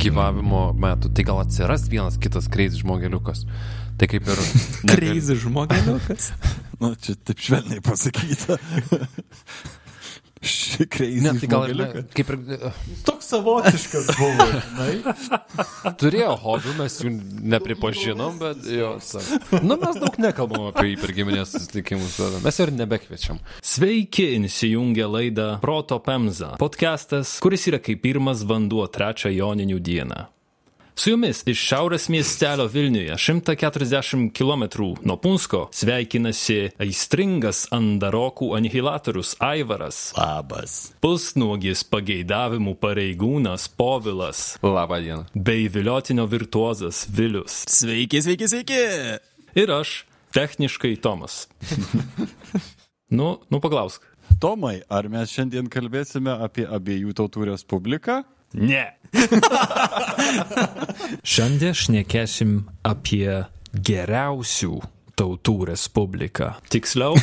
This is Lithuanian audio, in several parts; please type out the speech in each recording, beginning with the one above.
gyvavimo metų, tai gal atsiras vienas kitas kreizis žmogeliukas. Tai kaip ir... Kreizi žmogeliukas. Nu, čia taip švelniai pasakyta. Ši kreizį. Ne, tai gal ir ne, kaip ir... Toks savotiškas buvo, žinai. Turėjo hobių, mes jų nepripažinom, bet jo. Ta. Nu, mes daug nekalbam apie jį per giminės susitikimus, mes ir nebekviečiam. Sveiki, įsijungę laidą Proto Pemza. Podcastas, kuris yra kaip pirmas vanduo trečią joninių dieną. Su jumis iš šiaurės miestelio Vilniuje, 140 km nuo Punsko, sveikinasi aistringas Andarokų anihilatorius Aivaras, Labas. pusnuogis pageidavimų pareigūnas Povilas Labą dieną. bei viliotinio virtuozas Vilius. Sveiki, sveiki, sveiki. Ir aš, techniškai Tomas. nu, nu paklausk. Tomai, ar mes šiandien kalbėsime apie abiejų tautų respubliką? Ne. Šiandien šnekėsim apie geriausių tautų respubliką. Tiksliau,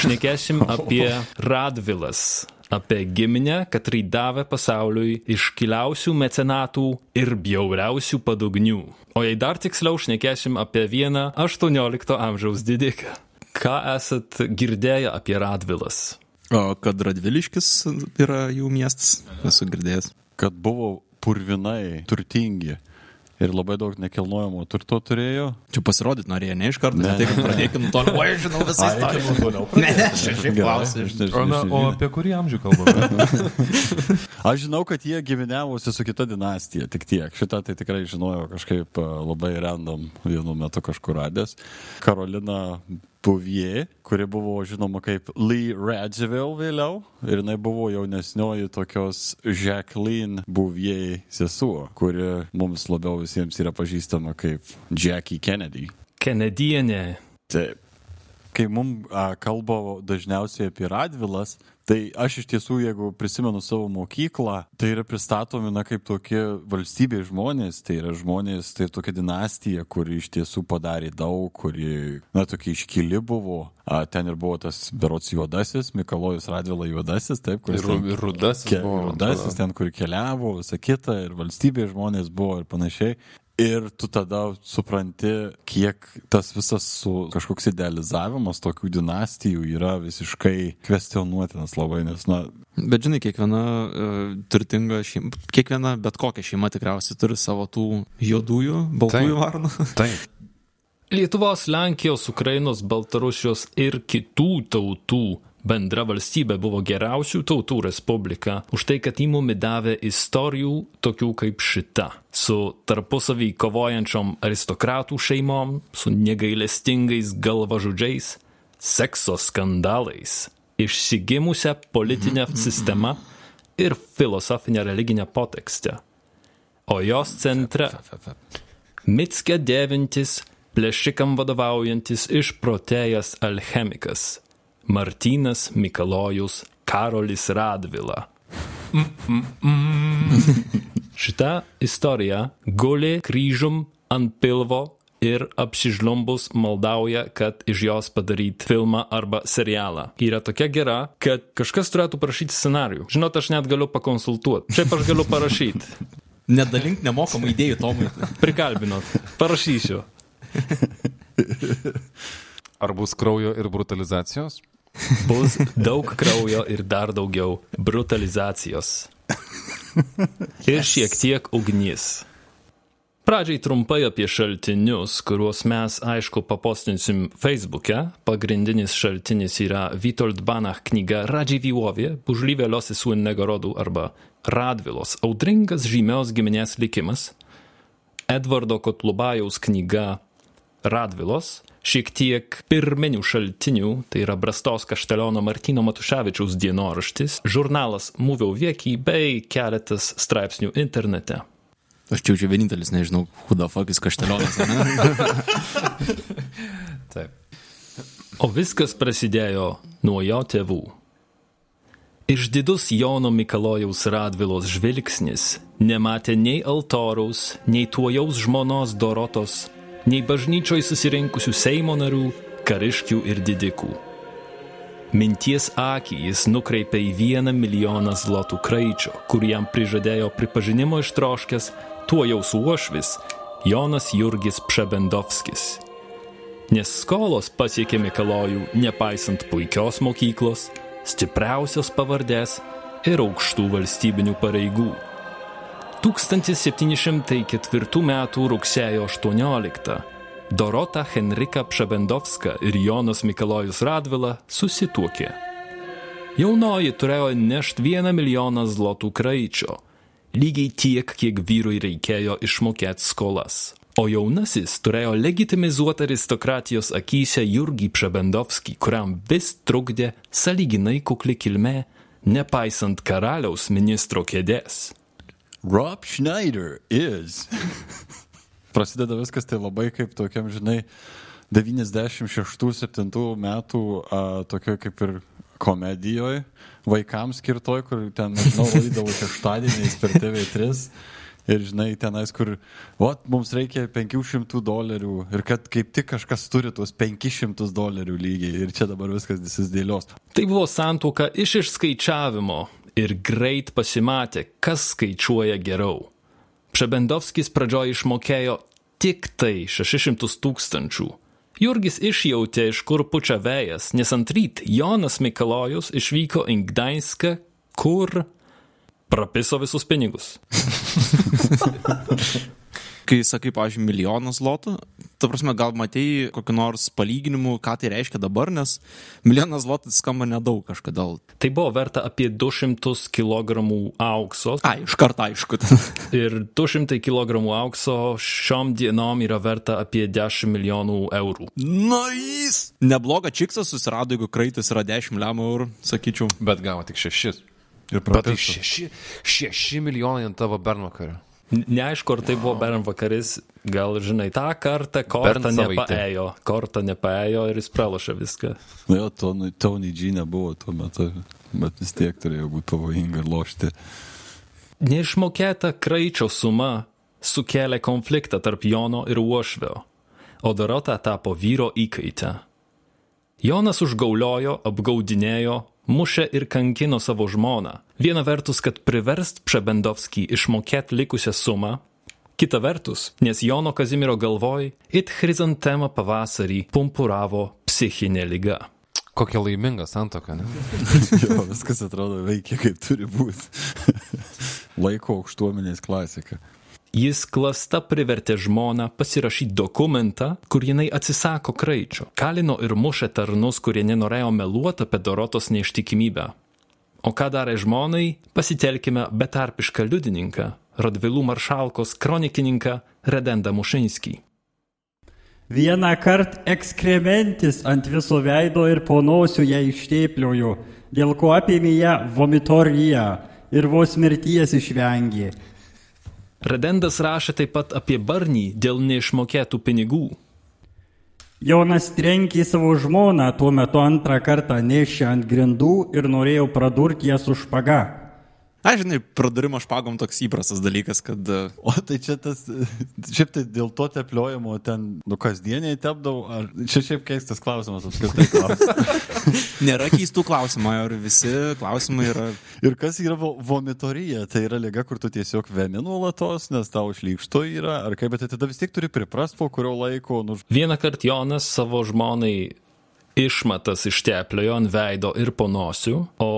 šnekėsim apie Radvilas, apie giminę, katrai davė pasauliui iškiliausių mecenatų ir bjauriausių padugnių. O jei dar tiksliau, šnekėsim apie vieną 18 amžiaus didiką. Ką esat girdėję apie Radvilas? O kad Radviliškis yra jų miestas, esu girdėjęs. Kad buvo purvinai turtingi ir labai daug nekilnojamo turto turėjo. Čia pasirodyt norėjo, ne iš karto, ne tai, kad pradėkim toliau. Oi, žinau visą istoriją. toliau. Ne, ne, aš šiaip klausiu. Aš O, o apie kurį amžių kalbame? Aš žinau, kad jie gyveniavosi su kita dinastija, tik tiek. Šitą tai tikrai žinojau kažkaip a, labai random vienu metu kažkur radęs. Karolina Bouvier, kuri buvo žinoma kaip Lee Radzivill vėliau. Ir jinai buvo jaunesnioji tokios Jacqueline Bouvier sesuo, kuri mums labiau visiems yra pažįstama kaip Jackie Kennedy. Kenedienė. Taip. Kai mums kalba dažniausiai apie Radvilas, tai aš iš tiesų, jeigu prisimenu savo mokyklą, tai yra pristatomi, na, kaip tokie valstybės žmonės, tai yra žmonės, tai tokia dinastija, kuri iš tiesų padarė daug, kuri, na, tokia iškili buvo. A, ten ir buvo tas berots juodasis, Mikalojus Radvila juodasis, taip, kuris Ir, ten ir rudasis Ke- buvo. Rudasis ten, kur keliavo, visa kita, ir valstybės žmonės buvo ir panašiai. Ir tu tada supranti, kiek tas visas su kažkoks idealizavimas tokių dinastijų yra visiškai kvestionuotinas labai, nes, na, Bet žinai, kiekviena uh, turtinga šeima, kiekviena bet kokia šeima tikriausiai turi savo tų juodųjų, baltųjų varnų. Taip. Lietuvos, Lenkijos, Ukrainos, Baltarusijos ir kitų tautų bendra valstybė buvo geriausių tautų respublika už tai, kad įmumi davė istorijų tokių kaip šita, su tarpusavį kovojančiom aristokratų šeimom, su negailestingais galvažudžiais, sekso skandalais, išsigimusią politinę sistemą ir filosofinę religinę potekstę. O jos centre Mitskė dėvintis, plėšikam vadovaujantis išprotėjęs alchemikas Martynas Mikalojus Karolis Radvila. Šita istorija guli kryžum ant pilvo ir apsižlumbus maldauja, kad iš jos padaryt filmą arba serialą. Yra tokia gera, kad kažkas turėtų parašyti scenarių. Žinot, aš net galiu pakonsultuoti. Šiaip aš galiu parašyti. Nedalink nemokamų idėjų Tomui. Prikalbinot. Parašysiu. Ar bus kraujo ir brutalizacijos? Bus daug kraujo ir dar daugiau brutalizacijos. Ir šiek tiek ugnies. Pradžiai trumpai apie šaltinius, kuriuos mes, aišku, papostinsim Facebook'e. Pagrindinis šaltinis yra Witold Banach knyga Radživylovė, bužlyvė losy słynnego rodu arba Radvilos, audringas žymios giminės likimas. Edvardo Kotlubajaus knyga Radvilos, šiek tiek pirminių šaltinių, tai yra Brastos Kašteliono Martino Matuševičiaus dienoraštis, žurnalas Movie Vieki bei keletas straipsnių internete. Aš čia jau vienintelis nežinau, hudafakis kaštelionas, ne? Taip. O viskas prasidėjo nuo jo tėvų. Išdidus Jono Mikalojaus Radvilos žvilgsnis nematė nei altoriaus, nei tuojaus žmonos Dorotos, nei bažnyčioj susirinkusių Seimo narių, kariškių ir didikų. Minties akį jis nukreipė į vieną milijoną zlotų kraičio, kur jam prižadėjo pripažinimo ištroškęs tuo jau suošvis Jonas Jurgis Pšebendovskis. Nes skolos pasiekė Mikalojų nepaisant puikios mokyklos, stipriausios pavardės ir aukštų valstybinių pareigų. 1704 m. rugsėjo 18 Dorota Henrika Pšebendovska ir Jonas Mikalojus Radvila susituokė. Jaunoji turėjo nešti vieną milijoną zlotų kraičio, lygiai tiek, kiek vyrui reikėjo išmokėti skolas. O jaunasis turėjo legitimizuoti aristokratijos akise Jurgį Pšebendovskį, kuriam vis trukdė saliginai kukli kilmė, nepaisant karaliaus ministro kėdės. Rob Schneider is. Prasideda viskas tai labai kaip tokiam, žinai, 96-7 metų a, tokio kaip ir komedijoje, vaikams skirtoj, kur ten, nežinau, laidavo šeštadieniais per TV3. Ir žinai, tenais, kur, o, mums reikia 500 dolerių ir kad kaip tik kažkas turi tuos 500 dolerių lygiai ir čia dabar viskas susidėlios. Tai buvo santuoka iš išskaičiavimo ir greit pasimatė, kas skaičiuoja geriau. Pšebendovskis pradžioje išmokėjo tik tai 600 tūkstančių. Jurgis išjautė, iš kur pučia vėjas, nes ant ryt Jonas Mikalojus išvyko į Gdanską, kur prapiso visus pinigus. Kai sakai, pavyzdžiui, milijonas zlotų, ta prasme, gal matėjai kokį nors palyginimų, ką tai reiškia dabar, nes milijonas zlotų skamba nedaug kažkodėl. Tai buvo verta apie 200 kg aukso. Ai, iš karto aišku. Ir 200 kg aukso šiom dienom yra verta apie 10 milijonų eurų. Nais! Nebloga čiksas susirado, jeigu kraitis yra 10 lemų eurų, sakyčiau. Bet gavo tik šešis. Ir Bet tai prapiso. šeši, šeši milijonai ant tavo bernvakario. Neaišku, ar tai buvo bern vakaris, gal žinai, tą kartą kortą nepaėjo, kortą nepaėjo ir jis pralošė viską. Na, jo, Tony, Tony G nebuvo tuo metu, bet vis tiek turėjo būti pavojinga ir lošti. Neišmokėta kraičio suma sukėlė konfliktą tarp Jono ir Uošvio, o Dorota tapo vyro įkaitę. Jonas užgauliojo, apgaudinėjo, mušė ir kankino savo žmoną. Viena vertus, kad priverst Pšebendovskį išmokėti likusią sumą, kita vertus, nes Jono Kazimiero galvoj it chrizantema pavasarį pumpuravo psichinė lyga. Kokia laiminga santoka, ne? Jo, viskas atrodo veikia kaip turi būti. Laiko aukštuomenės klasika. Jis klasta privertė žmoną pasirašyti dokumentą, kur jinai atsisako kraičio. Kalino ir mušė tarnus, kurie nenorėjo meluoti apie Dorotos neištikimybę. O ką darė žmonai, pasitelkime betarpišką liudininką, Radvilų maršalkos kronikininką Redendą Mušinskį. Vieną kartą ekskrementis ant viso veido ir ponosių ją ištėpliojo, dėl ko apėmė ją vomitorija ir vos mirties išvengė. Redendas rašė taip pat apie barnį dėl neišmokėtų pinigų. Jonas trenkė savo žmoną, tuo metu antrą kartą nešė ant grindų ir norėjo pradurti ją su špaga. Na, žinai, pradurimo špagom toks įprastas dalykas, kad e, O tai čia tas, šiaip tai dėl to tepliojimo ten, nu, kasdieniai tepdavau, ar čia šiaip keistas klausimas apskritai. klausimas. nėra keistų klausimų, ir visi klausimai yra Ir kas yra vo- vomitorija? Tai yra lyga, kur tu tiesiog vemi nuolatos, nes tau šlykšto yra, ar kaip, bet tai tada vis tiek turi priprast po kurio laiko, nu, Vieną kartą Jonas savo žmonai išmatas ištepliojo ant veido ir ponosių, o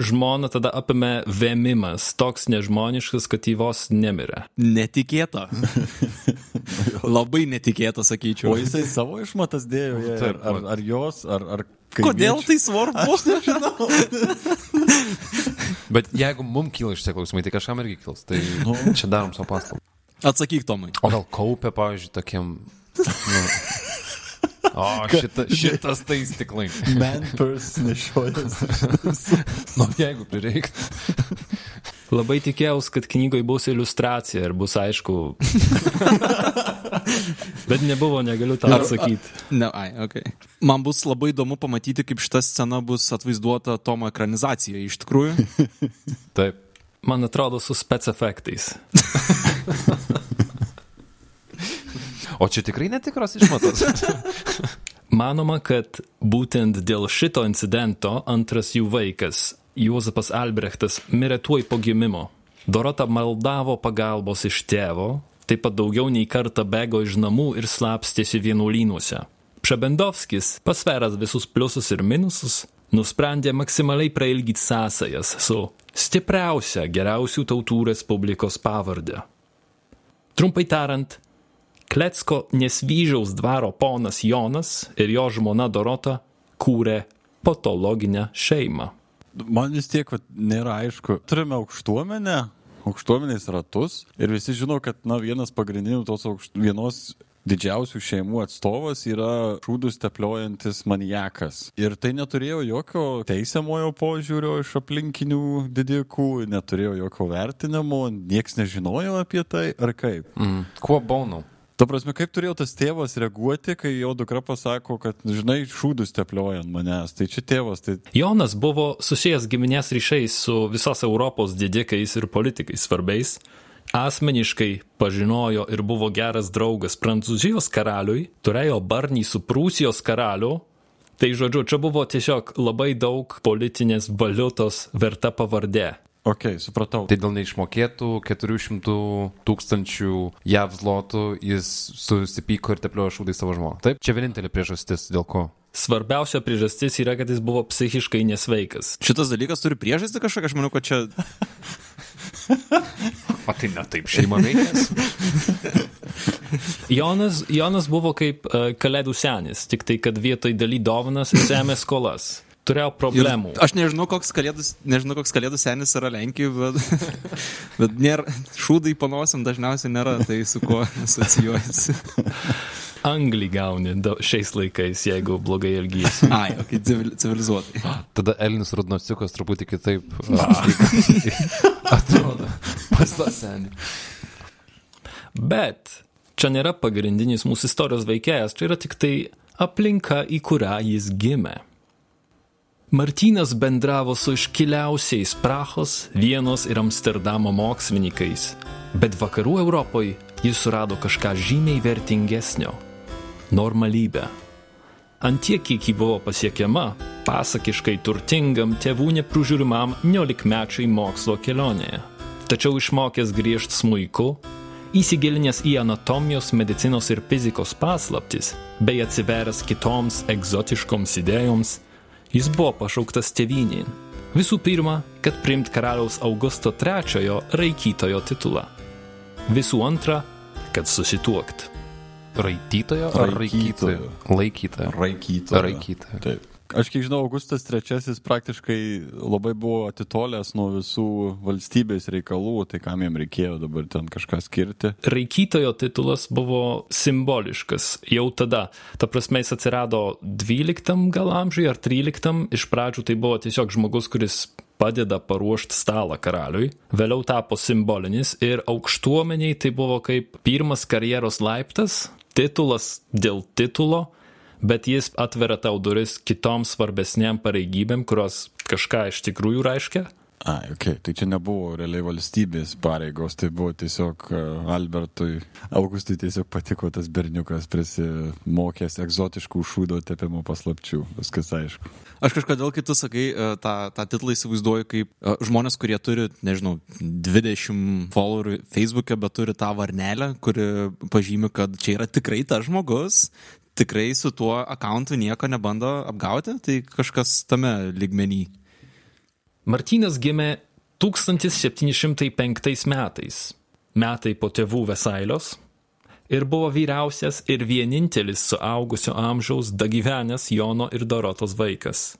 žmona tada apėmė vėmimas, toks nežmoniškas, kad jį vos nemirė. netikėta. Labai netikėta, sakyčiau. o jisai savo išmatas dėjo, jai, ar, ar, ar jos, ar... ar Kodėl kaimiečių? tai svarbu? Bet jeigu mums kyla šitie klausimai, tai kažkam irgi kils. Tai nu, čia darom savo pastabą. Atsakyk, Tomai. O gal kaupia, pavyzdžiui, tokiem... Nu, o, šita, šitas tai stiklai. Man purse nešiojas. Nu, jeigu prireiktų. Labai tikėjausi, kad knygoje bus iliustracija ir bus aišku. Bet nebuvo, negaliu tą atsakyti. Ne, ai, ok. Man bus labai įdomu pamatyti, kaip šita scena bus atvaizduota Tomo ekranizacijoje iš tikrųjų. Taip. Man atrodo, su spec efektais. O čia tikrai netikros išmatos. Manoma, kad būtent dėl šito incidento antras jų vaikas, Juozapas Albrechtas, mirė tuoj po gimimo. Dorota maldavo pagalbos iš tėvo, taip pat daugiau nei kartą bėgo iš namų ir slapstėsi vienuolynuose. Pšebendovskis, pasveras visus pliusus ir minusus, nusprendė maksimaliai prailgyti sąsajas su stipriausia geriausių tautų respublikos pavardė. Trumpai tariant, Klecko nesvyžiaus dvaro ponas Jonas ir jo žmona Dorota kūrė patologinę šeimą. Man vis tiek vat, nėra aišku. Turime aukštuomenę, aukštuomenės ratus ir visi žino, kad na, vienas pagrindinių tos aukšt... vienos didžiausių šeimų atstovas yra šūdus tepliojantis maniakas. Ir tai neturėjo jokio teisiamojo požiūrio iš aplinkinių didikų, neturėjo jokio vertinimo, nieks nežinojo apie tai, ar kaip. Mm. Kuo baunau? Ta prasme, kaip turėjo tas tėvas reaguoti, kai jo dukra pasako, kad, žinai, šūdus teplioja ant manęs. Tai čia tėvas, tai Jonas buvo susijęs giminės ryšiais su visos Europos didikais ir politikais svarbiais. Asmeniškai pažinojo ir buvo geras draugas Prancūzijos karaliui, turėjo barnį su Prūsijos karaliu. Tai žodžiu, čia buvo tiesiog labai daug politinės valiutos verta pavardė. Ok, supratau. Tai dėl neišmokėtų 400 tūkstančių JAV zlotų jis susipyko ir tepliojo šūdai savo žmoną. Taip, čia vienintelė priežastis, dėl ko. Svarbiausia priežastis yra, kad jis buvo psichiškai nesveikas. Šitas dalykas turi priežastį kažkokią, aš manau, kad čia... O tai ne taip šeima veikės. Jonas, Jonas buvo kaip uh, kalėdų senis, tik tai, kad vietoj daly dovanas jis ėmė skolas. Turėjo Ir problemų. aš nežinau, koks kalėdų, nežinau, koks kalėdų senis yra Lenkijoje, bet, bet nėra, šūdai panosim dažniausiai nėra, tai su kuo asocijuojasi. Anglį gauni šiais laikais, jeigu blogai elgysi. Ai, ok, civil, civilizuotai. Tada Elinis Rudnosiukas truputį kitaip a, atrodo. Pas tą senį. Bet čia nėra pagrindinis mūsų istorijos veikėjas, čia yra tik tai aplinka, į kurią jis gimė. Martynas bendravo su iškiliausiais Prahos, Vienos ir Amsterdamo mokslininkais, bet vakarų Europoje jis surado kažką žymiai vertingesnio - normalybę. Antiek, kiek ji buvo pasiekiama, pasakiškai turtingam tėvų neprižiūrimam niolikmečiai mokslo kelionėje. Tačiau išmokęs griežt smuiku, įsigilinęs į anatomijos, medicinos ir fizikos paslaptis, bei atsiveręs kitoms egzotiškoms idėjoms, jis buvo pašauktas tėvynyn. Visų pirma, kad priimt karaliaus Augusto III raikytojo titulą. Visų antra, kad susituokt. Raitytojo ar raikytojo? Laikytojo. Raikytojo. Raikytojo. Taip. Aš kiek žinau, Augustas III praktiškai labai buvo atitolęs nuo visų valstybės reikalų, tai kam jam reikėjo dabar ten kažką skirti. Raikytojo titulas buvo simboliškas jau tada. Ta prasme, jis atsirado 12 gal amžiui ar 13. Iš pradžių tai buvo tiesiog žmogus, kuris padeda paruošti stalą karaliui. Vėliau tapo simbolinis ir aukštuomeniai tai buvo kaip pirmas karjeros laiptas, titulas dėl titulo, bet jis atveria tau duris kitoms svarbesniam pareigybėm, kurios kažką iš tikrųjų reiškia. Ai, ok, tai čia nebuvo realiai valstybės pareigos, tai buvo tiesiog e, Albertui, Augustui tiesiog patiko tas berniukas prisimokęs egzotiškų šūdo tepimo paslapčių, viskas aišku. Aš kažkodėl, kai tu sakai, e, tą, tą titlą įsivaizduoju kaip e, žmonės, kurie turi, nežinau, 20 followerių Facebook'e, bet turi tą varnelę, kuri pažymi, kad čia yra tikrai tas žmogus, tikrai su tuo akauntu nieko nebando apgauti, tai kažkas tame ligmenį. Martynas gimė 1705 metais, metai po tėvų Vesailios, ir buvo vyriausias ir vienintelis suaugusio amžiaus dagyvenęs Jono ir Dorotos vaikas.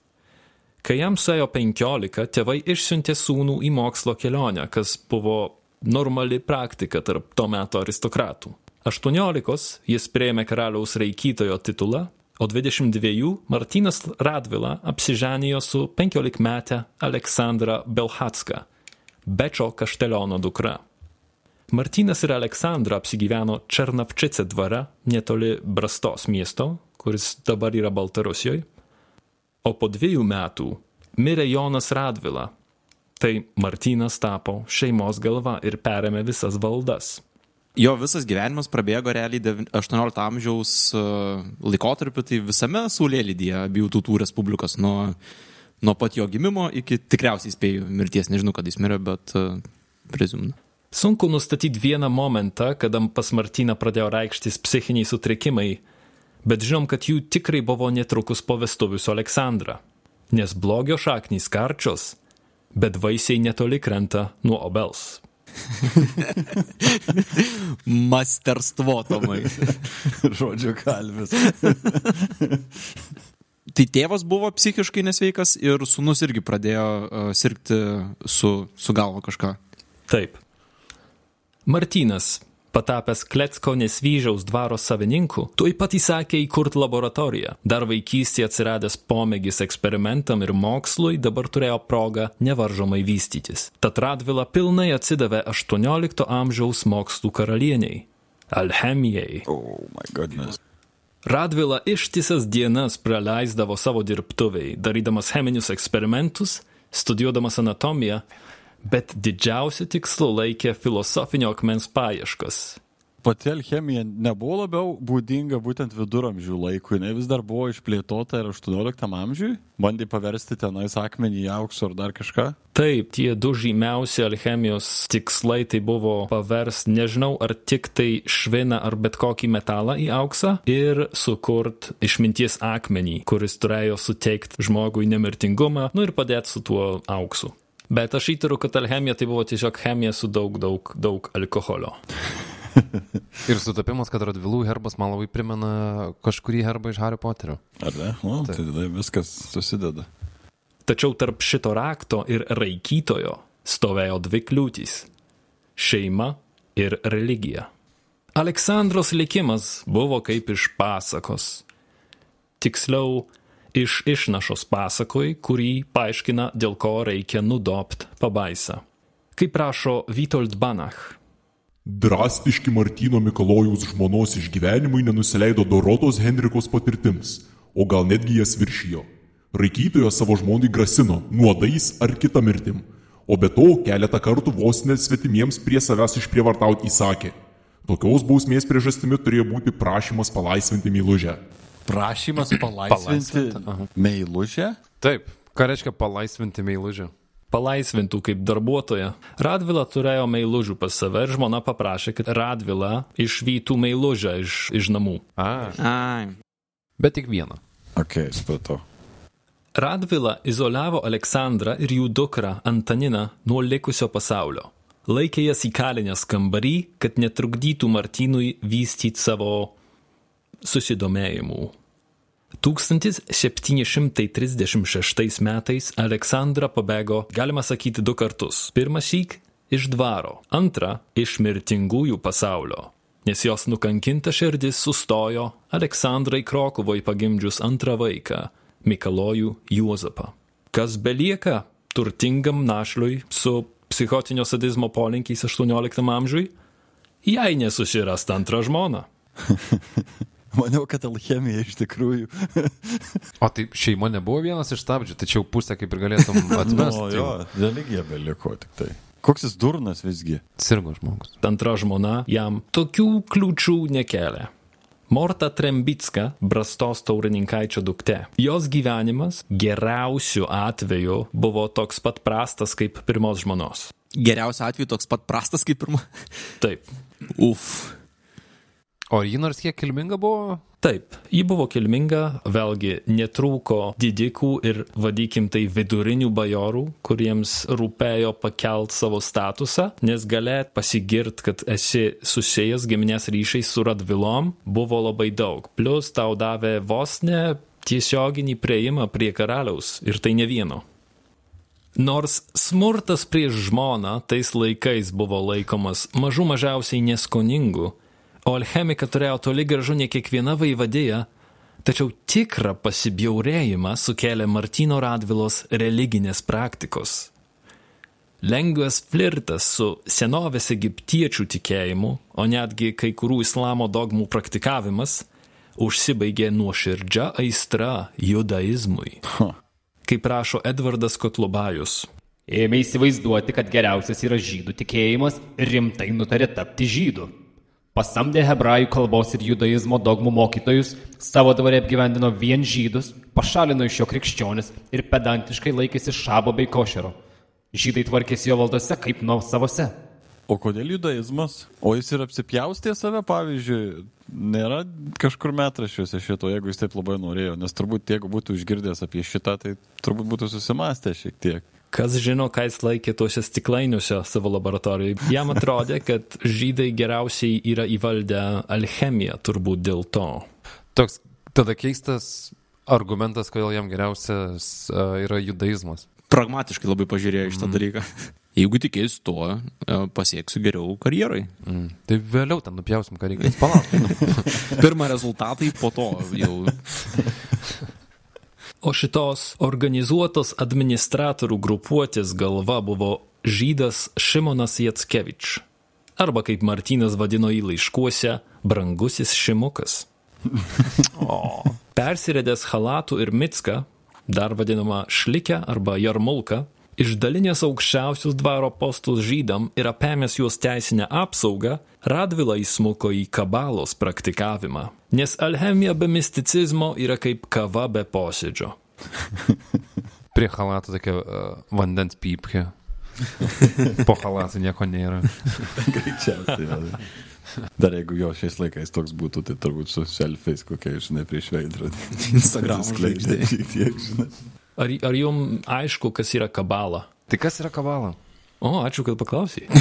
Kai jam suėjo 15, tėvai išsiuntė sūnų į mokslo kelionę, kas buvo normali praktika tarp to meto aristokratų. 18 jis prieėmė karaliaus raikytojo titulą, o 22 Martynas Radvila apsiženijo su 15 metę Aleksandra Belhatska, Bečio kašteliono dukra. Martynas ir Aleksandra apsigyveno Černavčice dvare, netoli Brastos miesto, kuris dabar yra Baltarusijoje. O po dviejų metų mirė Jonas Radvila. Tai Martynas tapo šeimos galva ir perėmė visas valdas. Jo visas gyvenimas prabėgo realiai devin- 18 amžiaus e, laikotarpiu, tai visame Saulėlydyje abiejų tautų respublikos, nuo, nuo pat jo gimimo iki tikriausiai spėjų mirties, nežinau, kad jis mirė, bet uh, prezumnu. Sunku nustatyti vieną momentą, kada pas Martyną pradėjo reikštis psichiniai sutrikimai, bet žinom, kad jų tikrai buvo netrukus po vestuvių su Aleksandra. Nes blogio šaknys karčios, bet vaisiai netoli krenta nuo obels. Masterstvo, Tomai. Žodžiu kalvis. tai tėvas buvo psichiškai nesveikas ir sunus irgi pradėjo uh, sirgti su, su galva kažką. Taip. Martynas, patapęs Klecko nesvyžiaus dvaro savininku, tuoj pat įsakė įkurti laboratoriją. Dar vaikystėje atsiradęs pomėgis eksperimentam ir mokslui dabar turėjo progą nevaržomai vystytis. Tad Radvila pilnai atsidavė 18 amžiaus mokslų karalieniai - alchemijai. Oh my goodness. Radvila ištisas dienas praleisdavo savo dirbtuviai, darydamas cheminius eksperimentus, studijuodamas anatomiją, bet didžiausiu tikslu laikė filosofinio akmens paieškas. Pati alchemija nebuvo labiau būdinga būtent viduramžių laikui, ne vis dar buvo išplėtota ir 18 amžiui, bandė paversti tenais akmenį į auksą ar dar kažką. Taip, tie du žymiausi alchemijos tikslai tai buvo pavers, nežinau, ar tik tai šviną ar bet kokį metalą į auksą ir sukurt išminties akmenį, kuris turėjo suteikti žmogui nemirtingumą, nu ir padėti su tuo auksu. Bet aš įtariu, kad alchemija tai buvo tiesiog chemija su daug, daug, daug alkoholio. Ir sutapimas, kad Radvilų herbas man labai primena kažkurį herbą iš Hario Poterio. Ar ne? O, tai tada viskas susideda. Tačiau tarp šito rakto ir raikytojo stovėjo dvi kliūtys - šeima ir religija. Aleksandros likimas buvo kaip iš pasakos. Tiksliau, iš išnašos pasakoj, kurį paaiškina, dėl ko reikia nudopt pabaisą. Kaip rašo Vitold Banach. Drastiški Martino Mikalojaus žmonos išgyvenimai nenusileido Dorotos Henrikos patirtims, o gal netgi jas viršijo. Raikytojas savo žmonai grasino nuodais ar kitą mirtim, o be to keletą kartų vos net svetimiems prie savęs išprievartauti įsakė. Tokios bausmės priežastimi turėjo būti prašymas palaisvinti mylužę. Prašymas palaisvinti meilužę? Taip, ką reiškia palaisvinti meilužę? Palaisvintų kaip darbuotoja. Radvila turėjo meilužių pas save ir žmona paprašė, kad Radvila išvytų meilužę iš, iš namų. A, Ai. bet tik vieną. Ok, supratau. Radvila izoliavo Aleksandrą ir jų dukrą Antaniną nuo likusio pasaulio. Laikė jas įkalinęs kambarį, kad netrukdytų Martynui vystyti savo susidomėjimų. 1736 metais Aleksandra pabėgo, galima sakyti, du kartus. Pirmas šyk iš dvaro, antra iš mirtingųjų pasaulio. Nes jos nukankinta širdis sustojo Aleksandrai Krokuvoj pagimdžius antrą vaiką - Mikalojų Juozapą. Kas belieka turtingam našliui su psichotinio sadizmo polinkiais 18 amžiui? Jei nesusirast antrą žmoną. Maniau, kad alchemija iš tikrųjų. O tai šeima nebuvo vienas iš stabdžių, tačiau pusę kaip ir galėtum atmesti. Nu, jo, religija beliko tik tai. Koks jis durnas visgi. Sirgo žmogus. Antra žmona jam tokių kliūčių nekelia. Morta Trembicka, brastos taurininkaičio duktė. Jos gyvenimas geriausiu atveju buvo toks pat prastas kaip pirmos žmonos. Geriausiu atveju toks pat prastas kaip pirma. Taip. Uf. O ji nors kiek kilminga buvo? Taip, ji buvo kilminga, vėlgi netrūko didikų ir, vadikim tai, vidurinių bajorų, kuriems rūpėjo pakelt savo statusą, nes galėt pasigirt, kad esi susijęs giminės ryšiais su Radvilom, buvo labai daug. Plus tau davė vos ne tiesioginį prieimą prie karaliaus ir tai ne vieno. Nors smurtas prieš žmoną tais laikais buvo laikomas mažų mažiausiai neskoningu, o alchemika turėjo toli gražu ne kiekviena vaivadėja, tačiau tikrą pasibjaurėjimą sukėlė Martino Radvilos religinės praktikos. Lengvas flirtas su senovės egiptiečių tikėjimu, o netgi kai kurių islamo dogmų praktikavimas, užsibaigė nuoširdžia aistra judaizmui. Kaip rašo Edvardas Kotlubajus, Ėmė įsivaizduoti, kad geriausias yra žydų tikėjimas ir rimtai nutarė tapti žydu. Pasamdė hebrajų kalbos ir judaizmo dogmų mokytojus, savo dvarė apgyvendino vien žydus, pašalino iš jo krikščionis ir pedantiškai laikėsi šabo bei košero. Žydai tvarkėsi jo valdose kaip nuo savose. O kodėl judaizmas? O jis ir apsipjaustė save, pavyzdžiui, nėra kažkur metraščiuose šito, jeigu jis taip labai norėjo, nes turbūt jeigu būtų išgirdęs apie šitą, tai turbūt būtų susimastę šiek tiek. Kas žino, ką jis laikė tuose stiklainiuose savo laboratorijoje. Jam atrodė, kad žydai geriausiai yra įvaldę alchemiją, turbūt dėl to. Toks tada keistas argumentas, kodėl jam geriausias uh, yra judaizmas. Pragmatiškai labai pažiūrėjo šitą dalyką. Jeigu tikėsiu tuo, e, pasieksiu geriau karjerai. Mm. Tai vėliau ten nupjausim, ką reikia. Palauk. Pirmą rezultatai, po to jau. O šitos organizuotos administratorių grupuotės galva buvo žydas Šimonas Jatskevič. Arba kaip Martynas vadino jį laiškuose, brangusis Šimukas. O. Persirėdęs halatų ir mitską, dar vadinama šlikę arba jarmulką, Išdalinęs aukščiausius dvaro postus žydam ir apėmęs juos teisinę apsaugą, Radvila įsmuko į kabalos praktikavimą, nes alchemija be misticizmo yra kaip kava be posėdžio. Prie halato tokia uh, vandens pypkė. Po halatu nieko nėra. Greičiausiai. Dar jeigu jo šiais laikais toks būtų, tai turbūt su selfiais kokie, žinai, prieš veidrodį. Instagram žinai. Ar, ar jums aišku, kas yra kabala? Tai kas yra kabala? O, ačiū, kad paklausai.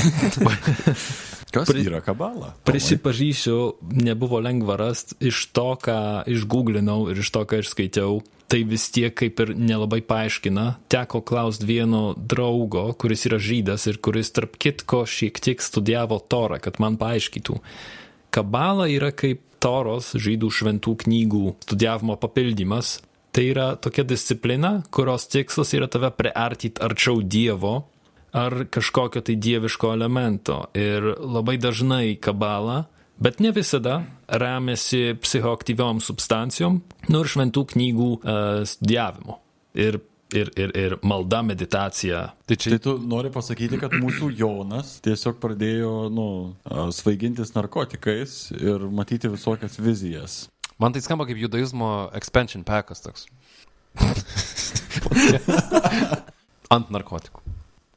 Kas Pri- yra kabala? Prisipažįsiu, nebuvo lengva rasti iš to, ką išgooglinau ir iš to, ką išskaičiau. Tai vis tiek kaip ir nelabai paaiškina. Teko klausti vieno draugo, kuris yra žydas ir kuris tarp kitko šiek tiek studijavo Torą, kad man paaiškytų. Kabala yra kaip Toros žydų šventų knygų studijavimo papildymas. Tai yra tokia disciplina, kurios tikslas yra tave priartyti arčiau Dievo ar kažkokio tai dieviško elemento. Ir labai dažnai kabala, bet ne visada, remiasi psichoaktyviom substancijom, nu ir šventų knygų uh, studijavimu. Ir, ir, ir, ir malda, meditacija. Tai čia Tai tu nori pasakyti, kad mūsų Jonas tiesiog pradėjo, nu, a, svaigintis narkotikais ir matyti visokias vizijas. Man tai skamba kaip judaizmo expansion packas toks. Ant narkotikų.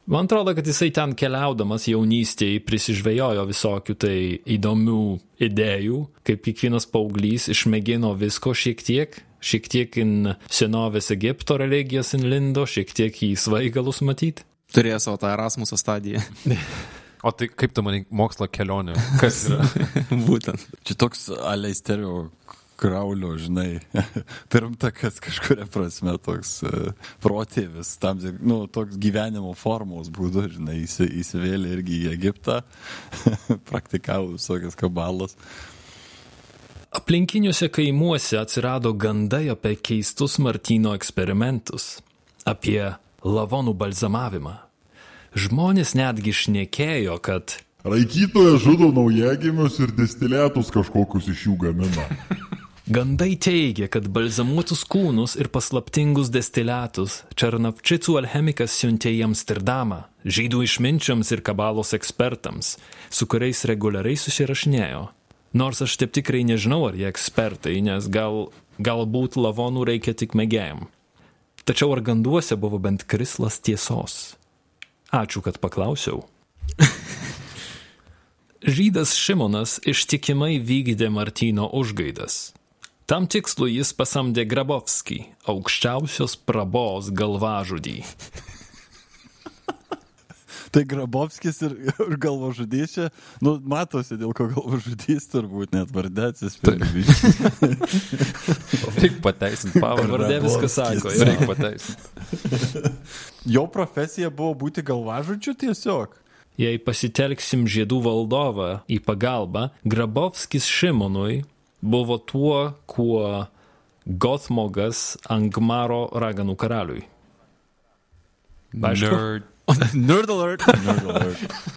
Man atrodo, kad jisai ten keliaudamas jaunystėje prisižvejojo visokių tai įdomių idėjų, kaip kiekvienas paauglys išmėgino visko šiek tiek, šiek tiek in senovės Egipto religijas inlindo, šiek tiek į svaigalus matyti. Turėjo savo tą Erasmuso stadiją. O tai kaip tu manai mokslo kelionė? Kas yra? Būtent. Čia toks aleisterio kraulio, žinai, pirmtakas kažkuria prasme, toks uh, protėvis, tam, nu, toks gyvenimo formos būdu, žinai, įsi, įsivėlė irgi į Egiptą, praktikavo visokias kabalas. Aplinkiniuose kaimuose atsirado gandai apie keistus Martino eksperimentus, apie lavonų balzamavimą. Žmonės netgi šnekėjo, kad Raikytojas žudo naujagimius ir distiliatus kažkokius iš jų gamina. Gandai teigia, kad balzamuotus kūnus ir paslaptingus destilatus Černavčicų alchemikas siuntė į Amsterdamą, žydų išminčiams ir kabalos ekspertams, su kuriais reguliariai susirašinėjo. Nors aš taip tikrai nežinau, ar jie ekspertai, nes gal, galbūt lavonų reikia tik mėgėjim. Tačiau ar ganduose buvo bent krislas tiesos? Ačiū, kad paklausiau. Žydas Šimonas ištikimai vykdė Martino užgaidas. Tam tikslui jis pasamdė Grabovskį, aukščiausios prabos galvažudį. Tai Grabovskis ir, ir galvažudys čia, nu, matosi, dėl ko galvažudys turbūt net vardė atsispindi. Reikia pateisinti pavardę. Pavardė viską sako. jo. Reikia pateisinti. Jo profesija buvo būti galvažudžiu tiesiog. Jei pasitelksim žiedų valdovą į pagalbą, Grabovskis Šimonui buvo tuo, kuo Gothmogas Angmaro raganų karaliui. Aišku, Nerd. Nerd alert.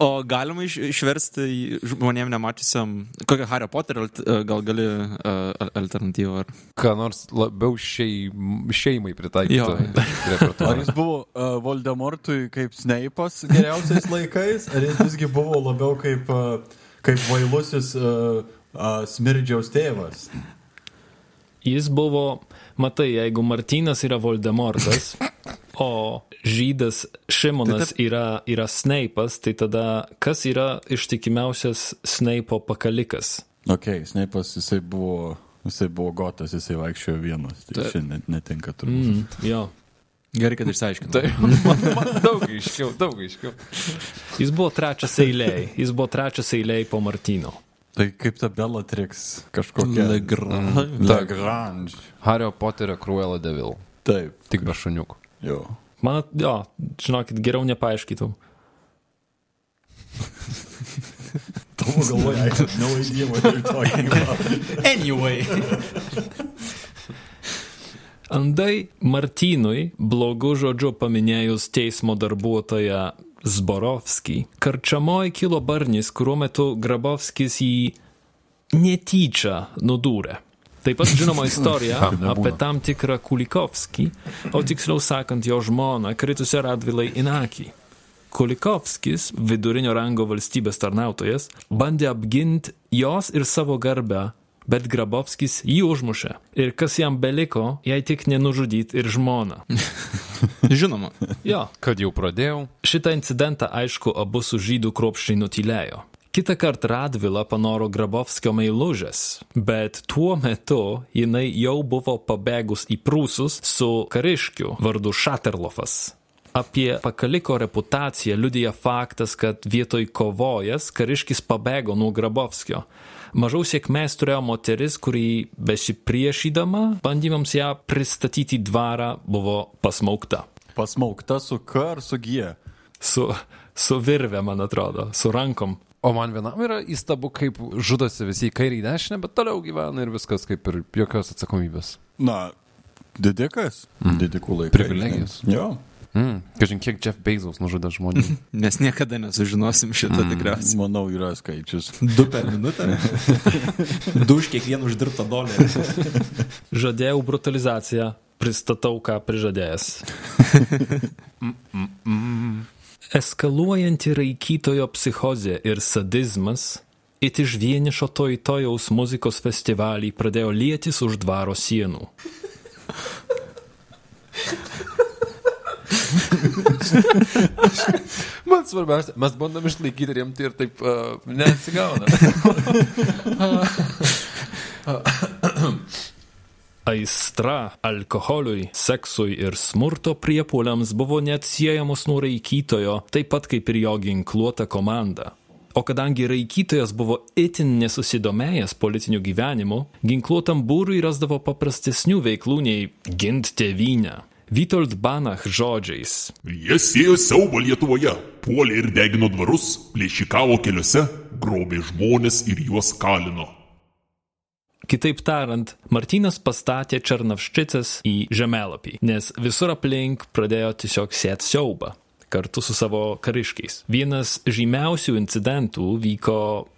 O galima iš, išversti žmonėm nematysiam kokią Harry Potter, alt- gal gali uh, alternatyvą. Ar... Ką nors labiau šeim, šeimai Jo. pritaikyto. Ar jis buvo uh, Voldemortui kaip Sneipas geriausiais laikais, ar jis visgi buvo labiau kaip uh, kaip vailusis uh, smirdžiaus tėvas. Jis buvo, matai, jeigu Martynas yra Voldemortas, o žydas Šimonas yra, yra Sneipas, tai tada kas yra ištikimiausias Sneipo pakalikas? Ok, Sneipas jisai buvo, jisai buvo gotas, jisai vaikščiojo vienas. Tai šiandien netinka turbūt. Mm, jo. Gerai, kad išsiaiškinai. Tai man, man daug aiškiau, daug aiškiau. Jis buvo trečias eiliai, jis buvo trečias eiliai po Martyno. Tai kaip ta Bellatrix kažkokia. Lagrange. Lagrange. Hario Poterio Cruella de Vil. Taip. Tik be šuniukų. Jo. Man, jo, žinokit, geriau nepaaiškytum. Tavo galvoje, no idea what you're talking about. Anyway. Andai Martynui, blogu žodžiu paminėjus teismo darbuotoją Zborovskį, karčiamoji kilo barnis, kuriuo metu Grabovskis jį netyčia nudūrė. Taip pat žinoma istorija apie tam tikrą Kulikovskį, o tiksliau sakant jo žmoną, kritusią Radvilai Inakį. Kulikovskis, vidurinio rango valstybės tarnautojas, bandė apginti jos ir savo garbę, bet Grabovskis jį užmušė. Ir kas jam beliko, jei tik nenužudyti ir žmoną. Žinoma. Jo, Kad jau pradėjau. Šitą incidentą, aišku, abu su žydų kruopščiai nutilėjo. Kita kartą Radvila panoro Grabovskio meilužės, bet tuo metu jinai jau buvo pabėgus į Prūsus su kariškiu vardu Šaterlofas. Apie pakaliko reputaciją liudija faktas, kad vietoj kovojas kariškis pabėgo nuo Grabovskio. Mažiau sėkmės turėjo moteris, kuri besipriešydama bandymams ją pristatyti dvarą buvo pasmaukta. Pasmaukta su K ar su G. Su, su virve, man atrodo, su rankom. O man vienam yra įstabu, kaip žudosi visi į kairį į dešinę, bet toliau gyvena ir viskas kaip ir jokios atsakomybės. Na, didikas. Mm. Didikų laikai. Privilegijos. Jo. Mm. Kažin kiek Jeff Bezos nužudė žmonių. Mes niekada nesužinosim šitą mm. tikriausiai. Manau, yra skaičius. Du per minutę. du už kiekvieną uždirbtą dolerį. Žadėjau brutalizaciją, pristatau, ką prižadėjęs. Eskaluojanti raikytojo psichozė ir sadizmas, it iš vienišo tojtojaus muzikos festivalį pradėjo lietis už dvaro sienų. Man svarbiausia, mes bandom išlaikyti rimti ir taip uh, nesigauna. Aistra alkoholiui, seksui ir smurto priepuoliams buvo neatsiejamos nuo raikytojo, taip pat kaip ir jo ginkluota komanda. O kadangi raikytojas buvo itin nesusidomėjęs politiniu gyvenimu, ginkluotam būrui rasdavo paprastesnių veiklų nei gint tėvynę. Vitold Banach žodžiais. Jie sėjo siaubą Lietuvoje, puolė ir degino dvarus, plėšikavo keliuose, grobė žmonės ir juos kalino. Kitaip tariant, Martynas pastatė Černavščicas į žemėlapį, nes visur aplink pradėjo tiesiog sėti siaubą kartu su savo kariškiais. Vienas žymiausių incidentų vyko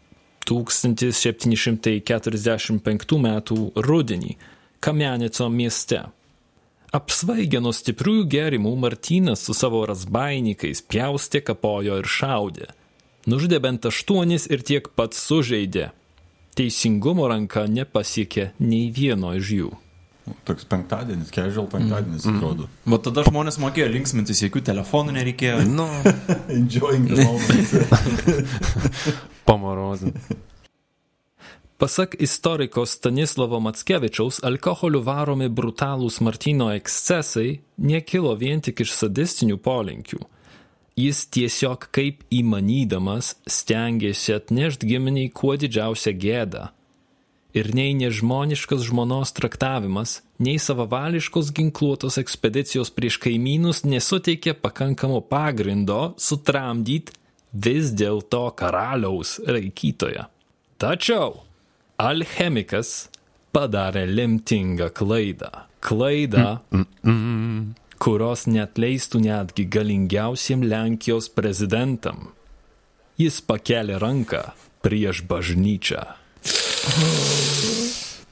1745 m. rudenį Kamianico mieste. Apsvaigę nuo stipriųjų gerimų, Martynas su savo rasbainikais pjaustė, kapojo ir šaudė. Nužudė bent aštuonis ir tiek pats sužeidė. Teisingumo ranka nepasiekė nei vieno iš jų. Toks penktadienis, casual penktadienis, mm. atrodo. Va tada žmonės mokėjo linksmintis, jokių telefonų nereikėjo. Nu, Enjoying the moment. pamarozin. Pasak istoriko Stanislavo Matskevičiaus, alkoholiu varomi brutalūs Martino ekscesai nekilo vien tik iš sadistinių polinkių. Jis tiesiog kaip įmanydamas stengiasi atnešti giminiai kuo didžiausią gėdą. Ir nei nežmoniškas žmonos traktavimas, nei savavališkos ginkluotos ekspedicijos prieš kaimynus nesuteikė pakankamo pagrindo sutramdyti vis dėlto karaliaus raikytoją. Tačiau alchemikas padarė lemtingą klaidą. Klaidą, kurios net leistų netgi galingiausiam Lenkijos prezidentam. Jis pakelė ranką prieš bažnyčią.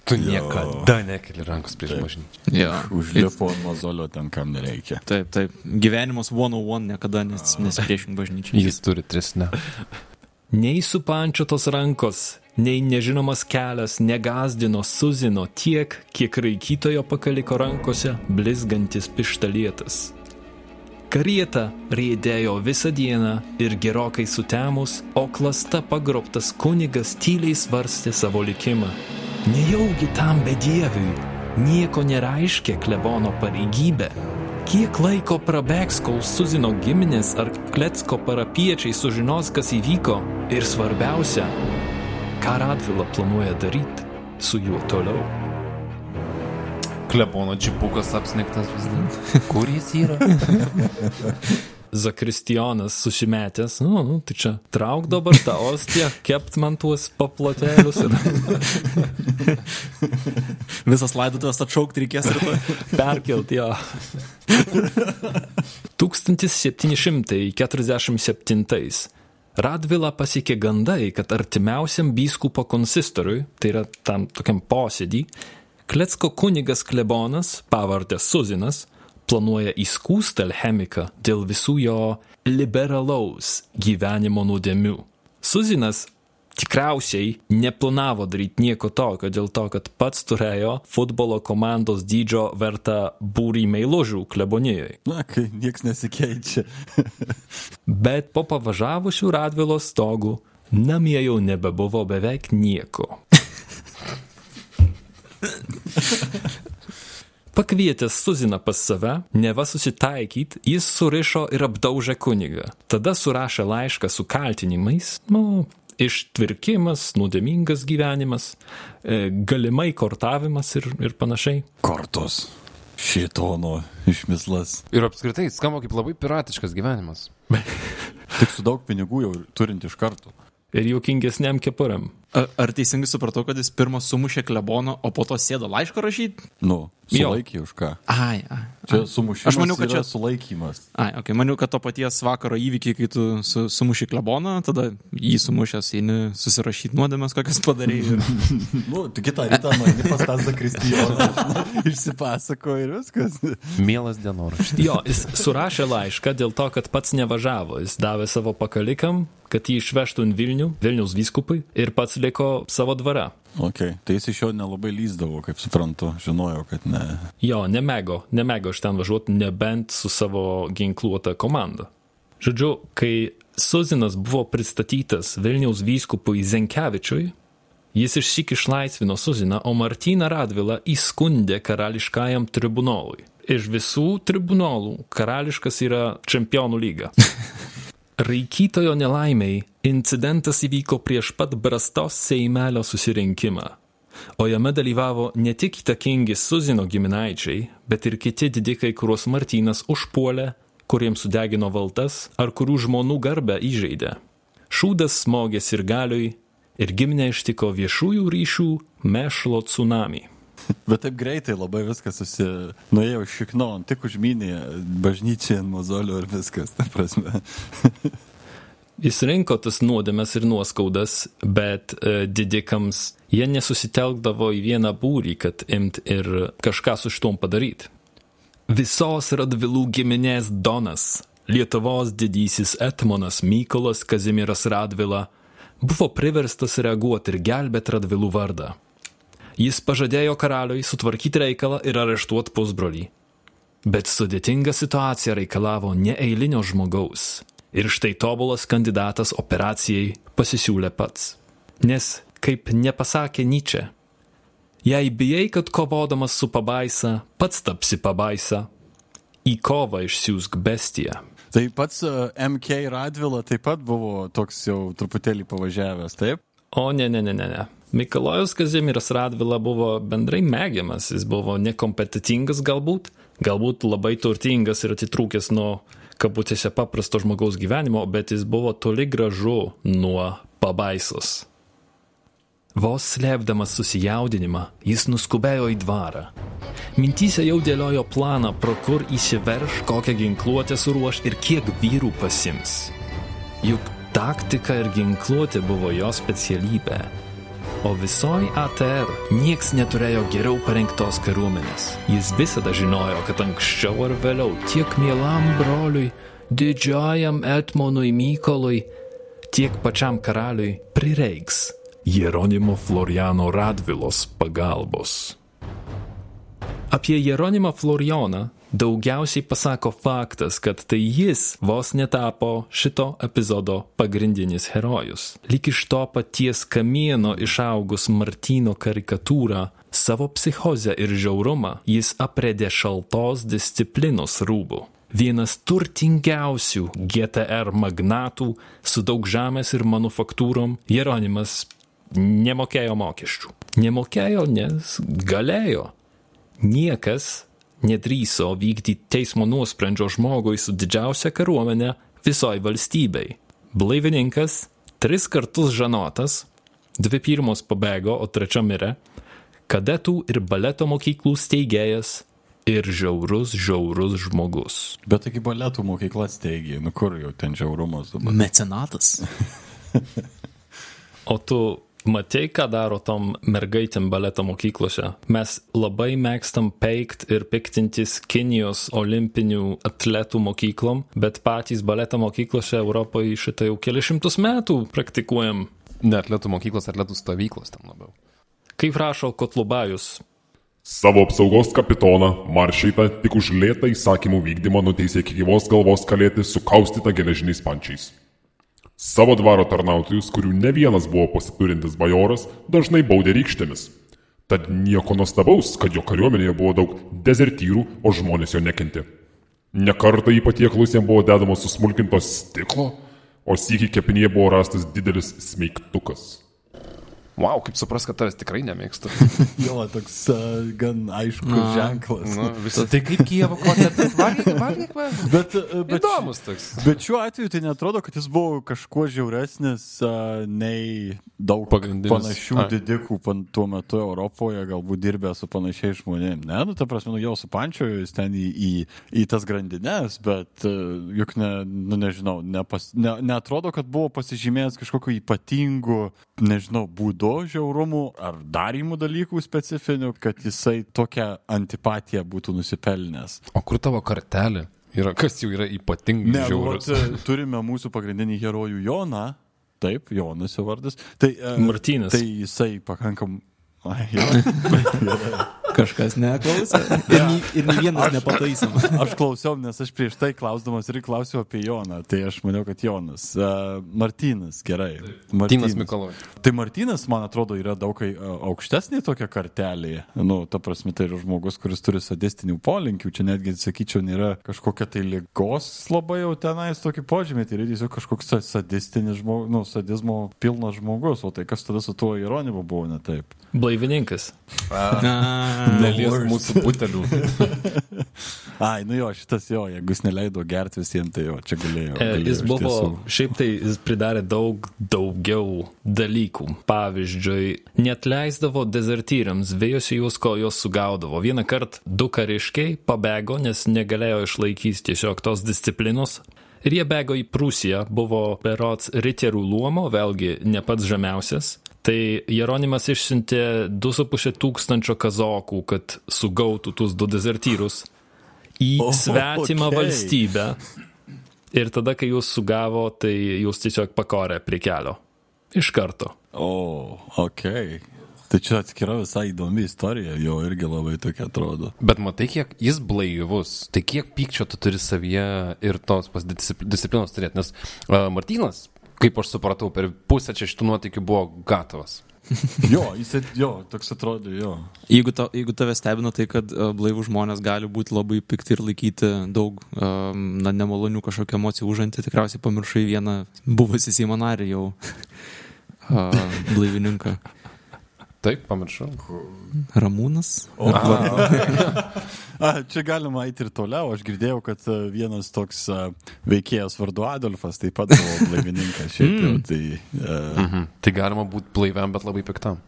Tu niekada nekeli rankos prieš bažnyčią. Ja. Užlipo ant mozolio ten, kam nereikia. Taip, taip. Gyvenimas 101 niekada nes, nesipriešink bažnyčiai. Jis turi tris, ne. Nei supančiotos rankos, nei nežinomas kelias negazdino Suzino tiek, kiek raikytojo pakaliko rankose blizgantis pištalietas. Karieta rėdėjo visą dieną ir gerokai sutemus, o klasta pagrobtas kunigas tyliai svarstė savo likimą. Nejaugi tam bedieviui nieko nereiškia klebono pareigybė. Kiek laiko prabėgs, kol Suzino giminės ar Kletsko parapiečiai sužinos, kas įvyko ir svarbiausia, ką Radvila planuoja daryti su juo toliau. Klebono džipukas apsnigtas vis dar. Kur jis yra? Zakristijonas susimetęs, nu, nu, tai čia trauk dabar tą ostiją, kept man tuos paplotėlius ir Visas laidotuvės atšaukti reikės ir perkelt jo. 1747 Radvila pasiekė gandai, kad artimiausiam byskupo konsistoriui, tai yra tam tokiam posėdį, Kletsko kunigas klebonas, pavardė Suzinas, planuoja įskūsti alchemiką dėl visų jo liberalaus gyvenimo nuodėmių. Suzinas tikriausiai neplanavo daryti nieko tokio dėl to, kad pats turėjo futbolo komandos dydžio vertą būrį meilužių klebonijoje. Na, kai nieks nesikeičia. Bet po pavažiavusių Radvilos stogų namie jau nebebuvo beveik nieko. Pakvietęs Suziną pas save, neva susitaikyt, jis surišo ir apdaužė kunigą. Tada surašė laišką su kaltinimais, nu, ištvirkimas, nuodėmingas gyvenimas, e, galimai kortavimas ir, ir panašiai. Kortos. Šitono išmislas. Ir apskritai skamba kaip labai piratiškas gyvenimas. Tik su daug pinigų jau turint iš karto. Ir juokingesniam kepuriam. Ar, ar teisingai supratau, kad jis pirmą sumušė kleboną, o po to sėdo laišką rašyti? Nu, sulaikė už ką. Ai, ai. Čia sumušimas. Aš maniau, kad čia- sulaikymas. Ai, ok, maniau, kad to paties vakaro įvykiai, kai tu su, sumuši kleboną, tada jį sumušęs eini susirašyti nuodėmės, kokias padarai. Ir... Nu, tu kitą rytą nueini pas tą Zakristijoną, išsipasako ir viskas. Mielas dienoraštis. Jo, jis surašė laišką dėl to, kad pats nevažiavo. Jis davė savo pakalikam, kad jį išvežtų į Vilnių, Vilniaus vyskupui ir pats liko savo dvare. Ok, tai jis iš jo nelabai lyzdavo, kaip suprantu, žinojau, kad ne. Jo, nemėgo, nemėgo iš ten važiuoti, nebent su savo ginkluota komanda. Žodžiu, kai Suzinas buvo pristatytas Vilniaus vyskupui Zenkevičiui, jis išsik išlaisvino Suziną, o Martyną Radvilą įskundė karališkajam tribunolui. Iš visų tribunolų karališkas yra čempionų lyga. Raikytojo nelaimiai incidentas įvyko prieš pat Brastos Seimelio susirinkimą, o jame dalyvavo ne tik įtakingi Suzino giminaičiai, bet ir kiti didikai, kuriuos Martynas užpuolė, kuriems sudegino valtas ar kurių žmonų garbę įžeidė. Šūdas smogė ir galiui ir giminę ištiko viešųjų ryšių mešlo tsunami. Bet taip greitai labai viskas susi... Nuėjau šiknon, tik užminė bažnyčią ant mozolio ir viskas, ta prasme. Jis rinko tas nuodėmes ir nuoskaudas, bet e, didikams jie nesusitelkdavo į vieną būrį, kad imt ir kažką su šitom padaryti. Visos radvilų giminės Donas, Lietuvos didysis Etmonas Mykolas Kazimiras Radvila, buvo priverstas reaguoti ir gelbėti radvilų vardą. Jis pažadėjo karaliui sutvarkyti reikalą ir areštuoti pusbrolį. Bet sudėtinga situacija reikalavo neeilinio žmogaus. Ir štai tobulas kandidatas operacijai pasisiūlė pats. Nes, kaip nepasakė Nyčia, jei bijai, kad kovodamas su pabaisa, pats tapsi pabaisa, į kovą išsiųsk bestiją. Tai pats e, MK Radvila taip pat buvo toks jau truputėlį pavažiavęs, taip? O ne, ne, ne, ne, ne. Mikalojus Kazimiras Radvila buvo bendrai mėgiamas, jis buvo nekompetitingas galbūt, galbūt labai turtingas ir atitrūkęs nuo kabutėse paprasto žmogaus gyvenimo, bet jis buvo toli gražu nuo pabaisos. Vos slėpdamas susijaudinimą, jis nuskubėjo į dvarą. Mintyse jau dėliojo planą, pro kur įsiverš, kokią ginkluotę suruoš ir kiek vyrų pasims. Juk taktika ir ginkluotė buvo jo specialybė. O visoji ATR nieks neturėjo geriau parengtos kariuomenės. Jis visada žinojo, kad anksčiau ar vėliau tiek mielam broliui, didžiajam Etmonui Mykolui, tiek pačiam karaliui prireiks Jeronimo Floriano Radvilos pagalbos. Apie Jeronimą Florianą daugiausiai pasako faktas, kad tai jis vos netapo šito epizodo pagrindinis herojus. Lik iš to paties kamieno išaugus Martino karikatūrą, savo psichozę ir žiaurumą jis apredė šaltos disciplinos rūbų. Vienas turtingiausių GTR magnatų su daug žemės ir manufaktūrom, Jeronimas nemokėjo mokesčių. Nemokėjo, nes galėjo. Niekas nedrįso vykdyti teismo nuosprendžio žmogui su didžiausia kariuomenė visoje valstybei. Blaivininkas, tris kartus žanotas, dvi pirmos pabėgo, o trečia mirė, kadetų ir baleto mokyklų steigėjas ir žiaurus, žiaurus žmogus. Bet taigi baletų mokykla steigė, nu kur jau ten žiaurumas dabar. Mecenatas. O tu matei, ką daro tom mergaitėm baleto mokyklose? Mes labai mėgstam peikt ir piktintis Kinijos olimpinių atletų mokyklom, bet patys baleto mokyklose Europoje šitą jau kelišimtus metų praktikuojam. Ne atletų mokyklos, atletų stovyklos tam labiau. Kaip rašo Kotlubajus, Savo apsaugos kapitoną Maršytą tik už lėtą įsakymų vykdymą nuteisė iki gyvos galvos kalėti sukaustytą geležiniais pančiais. Savo dvaro tarnautojus, kurių ne vienas buvo pasiturintis bajoras, dažnai baudė rykštėmis. Tad nieko nuostabaus, kad jo kariuomenėje buvo daug dezertyrų, o žmonės jo nekenti. Nekartą į patiekalus jam buvo dedamos susmulkintos stiklo, o sykį kepinėje buvo rastas didelis smeigtukas. Wow, kaip supras, kad tavęs tikrai nemėgstu. Jo, toks uh, gan aiškus ženklas. Nu, visi, tai kaip Kievo kotletas, valgyk, valgyk, valgyk. Bet, uh, bet, Įdomus toks. bet šiuo atveju tai netrodo, kad jis buvo kažkuo žiauresnis uh, nei daug Pagrindinis. panašių Ai. didikų pan, tuo metu Europoje, galbūt dirbę su panašiais žmonėmis. Ne, nu, ta prasme, nu, jau supančiojo jis ten į, į, į tas grandinės, bet uh, juk, ne, nu, nežinau, nepas, ne, netrodo, kad buvo pasižymėjęs kažkokiu ypatingu, nežinau, būdu žiaurumų ar darymų dalykų specifinių, kad jisai tokią antipatiją būtų nusipelnęs. O kur tavo kartelė? Yra, kas jau yra ypatingai Ne, žiaurus? vat, turime mūsų pagrindinį herojų Joną. Taip, Jonas jo vardas. Tai, e, Martynas. Tai jisai pakankam. Ai, jo. Kažkas neklausė. Ir, nei- ir nei vienas nepataisom. Aš klausiau, nes aš prieš tai klausdamas ir klausiau apie Joną. Tai aš maniau, kad Jonas. Uh, Martynas, gerai. Martynas Mikaloj. Tai Martynas, man atrodo, yra daug aukštesnė tokia kartelė. Nu, ta prasme, tai yra žmogus, kuris turi sadistinių polinkių. Čia netgi, sakyčiau, nėra kažkokia tai lygos labai jau tenais tokį požymį. Tai yra tiesiog kažkoks sa- sadistinis žmogus, nu, sadizmo pilnas žmogus. O tai kas tada su tuo ironimu buvo ne taip? blaivininkas. Nelies mūsų butelių. Ai, nu jo, šitas jo, jeigu jis neleido gerti visiems, tai jo, čia galėjo. E, galėjo Jis buvo, šiaip tai jis pridarė daug daugiau dalykų. Pavyzdžiui, net leisdavo dezertyriams, vėjosi juos, ko juos sugaudavo. Vieną kartą du kariškiai pabėgo, nes negalėjo išlaikyti tiesiog tos disciplinos. Ir jie bėgo į Prūsiją, buvo berots riterų luomo, vėlgi ne pats žemiausias. Tai Jeronimas išsiuntė 2,5 tūkstančio kazokų, kad sugautų tuos du dezertyrus į O, svetimą okei. valstybę. Ir tada, kai jūs sugavo, tai jūs tiesiog pakorė prie kelio. Iš karto. O, ok. Tai čia atskira visai įdomi istorija, jo irgi labai tokia atrodo. Bet matai, kiek jis blaivus, tai kiek pykčio tu turi savyje ir tos pas discipl- disciplinos turėti, nes uh, Martynas, kaip aš supratau, per pusę čia šitų nuotykių buvo gatavas. Jo, jis, jo, toks atrodo, jo. Jeigu, ta, jeigu tave stebina tai, kad uh, blaivų žmonės gali būti labai pikti ir laikyti daug um, na, nemalonių kažkokių emocijų užantį, tikriausiai pamiršai vieną buvusi Seimo narį jau uh, blaivininką. Taip, pamiršau. Ramūnas. O, A, čia galima eiti ir toliau. Aš girdėjau, kad a, vienas toks a, veikėjas vardu Adolfas taip pat buvo blaivininkas. Šiaip jau, tai, a, Mhm. Tai galima būti blaiviam, bet labai piktam.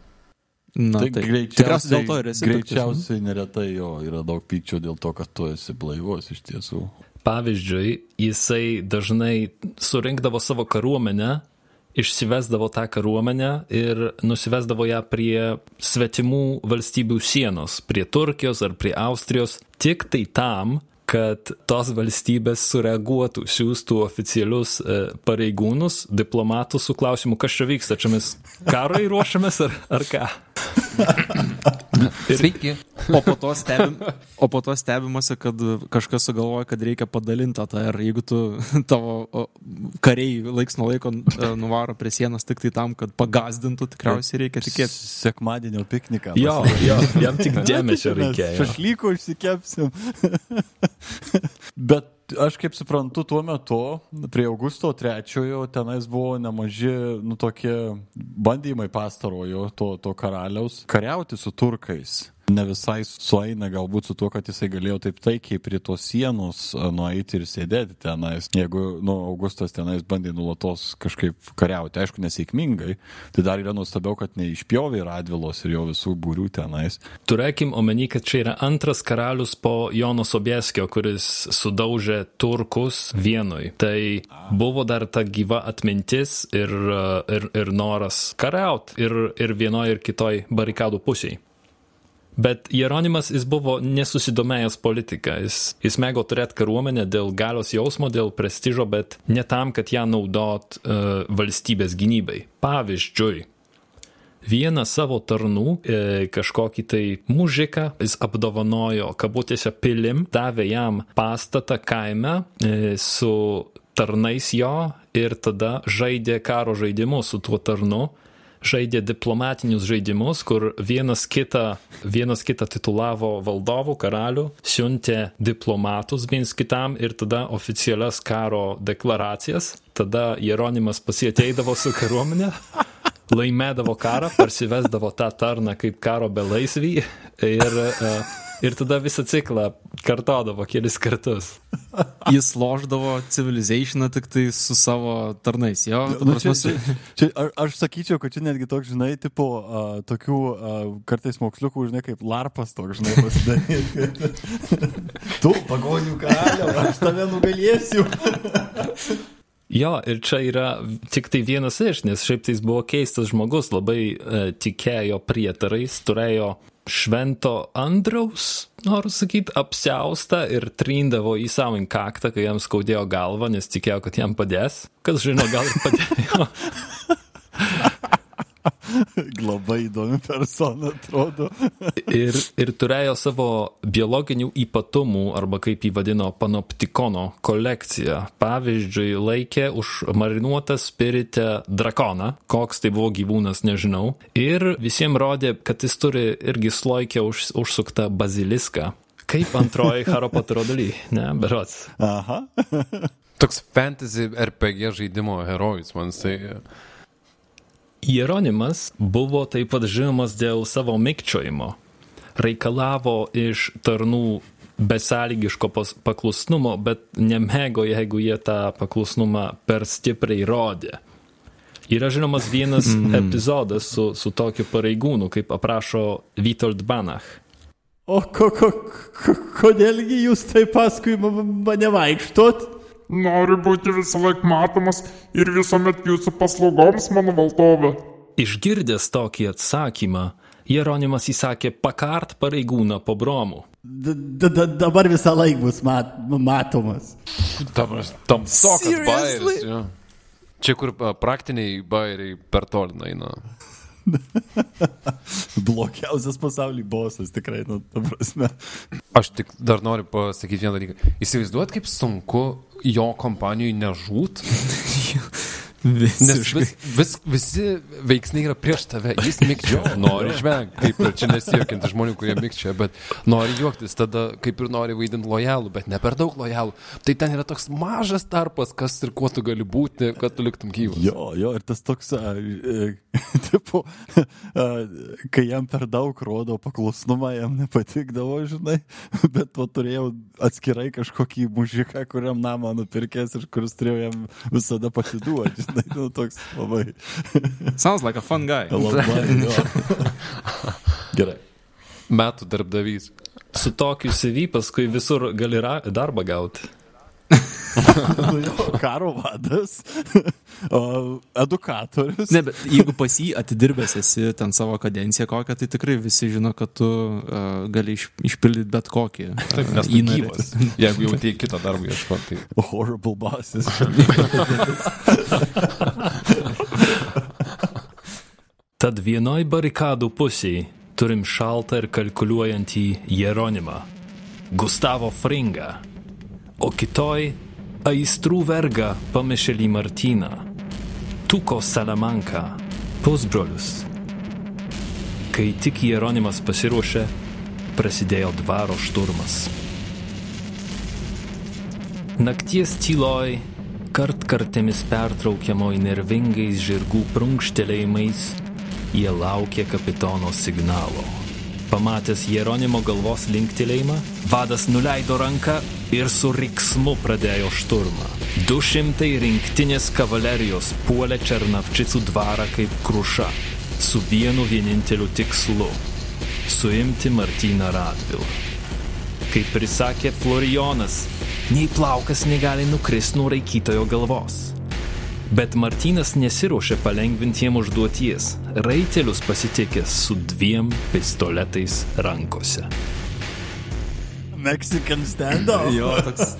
Na, tai tai greičiausiai, tikriausiai dėl to ir esi. piktas, Greičiausiai neretai jo yra daug pykčio dėl to, kad tu esi blaivus iš tiesų. Pavyzdžiui, jisai dažnai surinkdavo savo kariuomenę, išsivesdavo tą kariuomenę ir nusivesdavo ją prie svetimų valstybių sienos, prie Turkijos ar prie Austrijos, tik tai tam, kad tos valstybės sureaguotų, siūstų oficialius e, pareigūnus, diplomatus su klausimu, kas čia vyksta, čia mes karai ruošiamės ar, ar ką. Sveiki. O po to, stebim, o po to stebimasi, kad kažkas sugalvoja, kad reikia padalinti tą ir jeigu tu tavo kariai laiks nuo laiko e, nuvaro prie sienos tik tai tam, kad pagazdintų, tikriausiai reikia tikėti. Sekmadienio pikniką. Jo, jo, jam tik dėmesio reikėjo. Šašlykų išsikepsim. Bet aš kaip suprantu, tuo metu prie Augusto trečiojo tenais buvo nemaži, nu tokie bandymai pastarojo to, to karaliaus kariauti su turkais ne visai sueina galbūt su tuo, kad jisai galėjo taip taikiai prie tos sienos nueiti ir sėdėti tenais. Jeigu, nu, Augustas tenais bandė nulatos kažkaip kariauti, aišku, nesėkmingai, tai dar yra nuostabiau, kad neišpjovė Radvilos ir jo visų būrių tenais. Turėkim omeny, kad čia yra antras karalius po Jono Sobieskio, kuris sudaužė turkus vienui. Tai buvo dar ta gyva atmintis ir, ir, ir noras kariauti ir, ir vienoje ir kitoje barikadų pusėje. Bet Jeronimas jis buvo nesusidomėjęs politika, jis, jis mėgo turėti kariuomenę dėl galios jausmo, dėl prestižo, bet ne tam, kad ją naudot uh, valstybės gynybai. Pavyzdžiui, vieną savo tarnų, e, kažkokį tai mužiką, jis apdovanojo kabutėse pilim, davė jam pastatą kaime e, su tarnais jo ir tada žaidė karo žaidimus su tuo tarnu žaidė diplomatinius žaidimus, kur vienas kitą, vienas kitą titulavo valdovų, karalių, siuntė diplomatus viens kitam ir tada oficialias karo deklaracijas. Tada Jeronimas pasieteidavo su kariuomenė, laimėdavo karą, parsivesdavo tą tarną kaip karo belaisvį ir, ir tada visą ciklą kartodavo kelis kartus. Jis loždavo civilizationą tik tai su savo tarnais, jo? Ta Nu, čia, čia, čia, a- aš sakyčiau, kad čia netgi toks, žinai, tipo, a, tokių a, kartais moksliukų, žinai, kaip larpas toks, žinai, pasidaryti. tu, pagonių karaliau, aš tave nugalėsiu. Jo, ir čia yra tik tai vienas iš, nes šiaip tai jis buvo keistas žmogus, labai e, tikėjo prietarais, turėjo švento Andraus, noriu sakyti, apsiaustą ir trindavo į savo kaktą, kai jam skaudėjo galvą, nes tikėjo, kad jam padės. Kas žino, gal ir padėjo. Labai įdomi persona, atrodo. Ir, ir turėjo savo biologinių ypatumų, arba kaip jį vadino, panoptikono kolekciją. Pavyzdžiui, laikė užmarinuotą spiritę drakoną, koks tai buvo gyvūnas, nežinau. Ir visiems rodė, kad jis turi irgi sloikę už, užsuktą baziliską. Kaip antroji Harry Potterio daly, ne, berots. Aha. Toks fantasy RPG žaidimo herojus, man jisai. Jeronimas buvo taip pat žinomas dėl savo mikčiojimo. Reikalavo iš tarnų besąlygiško paklusnumo, bet nemėgo, jeigu jie tą paklusnumą per stipriai rodė. Yra žinomas vienas epizodas su, su tokiu pareigūnu, kaip aprašo Vitold Banach. O ko, ko, ko, kodėlgi jūs taip paskui ma- mane vaikštot? Noriu būti visą laiką matomas ir visuomet jūsų paslaugoms, mano valdove. Išgirdęs tokį atsakymą, Jeronimas įsakė pakart pareigūną po bromų. Dabar visą laiką bus mat matomas. Tam, tam tokas bairis. jo. Čia kur praktiniai bairiai per toli eina. Blogiausias pasaulyje bosas, tikrai, nu, ta prasme. Aš tik dar noriu pasakyti vieną dalyką. Įsivaizduot, kaip sunku jo kompanijoje nežūt. Nes vis, vis, visi veiksniai yra prieš tave. Jis mikčio, nori žvengti, kaip ir čia nesijokinti žmonių, kurie mikčia, bet nori juoktis, tada kaip ir nori vaidinti lojalų, bet ne per daug lojalų. Tai ten yra toks mažas tarpas, kas ir kuo tu gali būti, kad tu liktum gyvas. Jo, jo, ir tas toks, a, e, tipo, a, kai jam per daug rodo paklusnumą, jam nepatikdavo, žinai, bet va turėjau atskirai kažkokį mužiką, kuriam namą nupirkęs ir kuris turėjo jam visada pasiduoti, žinai, nu toks labai, Sounds like a fun guy. labai. Gerai. Metų darbdavys. Su tokiu CV paskui visur gali ra- darbą gauti. Nu jo, karo vadas, o, edukatorius. Ne, bet jeigu pas jį atidirbęs esi ten savo kadenciją kokią, tai tikrai visi žino, kad tu uh, gali iš, išpildyti bet kokį. Taip, nes gyvas. Jeigu jau tai kito darbo ieškoti, tai Horrible bosses. Tad vienoj barikadų pusėje turim šaltą ir kalkuliuojantį Jeronimą, Gustavo Fringą, o kitoj aistrų vergą pamišėlį Martyną, Tuko Salamanką, pusbrolius. Kai tik Jeronimas pasiruošė, prasidėjo dvaro šturmas. Nakties tyloj, kartkartėmis pertraukiamoj nervingais žirgų prunkštelėjimais, jie laukė kapitono signalo. Pamatęs Jeronimo galvos linktelėjimą, vadas nuleido ranką ir su riksmu pradėjo šturmą. Du šimtai rinktinės kavalerijos puolė Černavčicų dvarą kaip kruša, su vienu vieninteliu tikslu - suimti Martyną Radvilą. Kaip prisakė Florijonas, nei plaukas negali nukristi nuo raikytojo galvos. Bet Martynas nesiruošė palengvinti jiem užduoties. Raitelius pasitikė su dviem pistoletais rankose. Mexican stand-up. Jo, toks.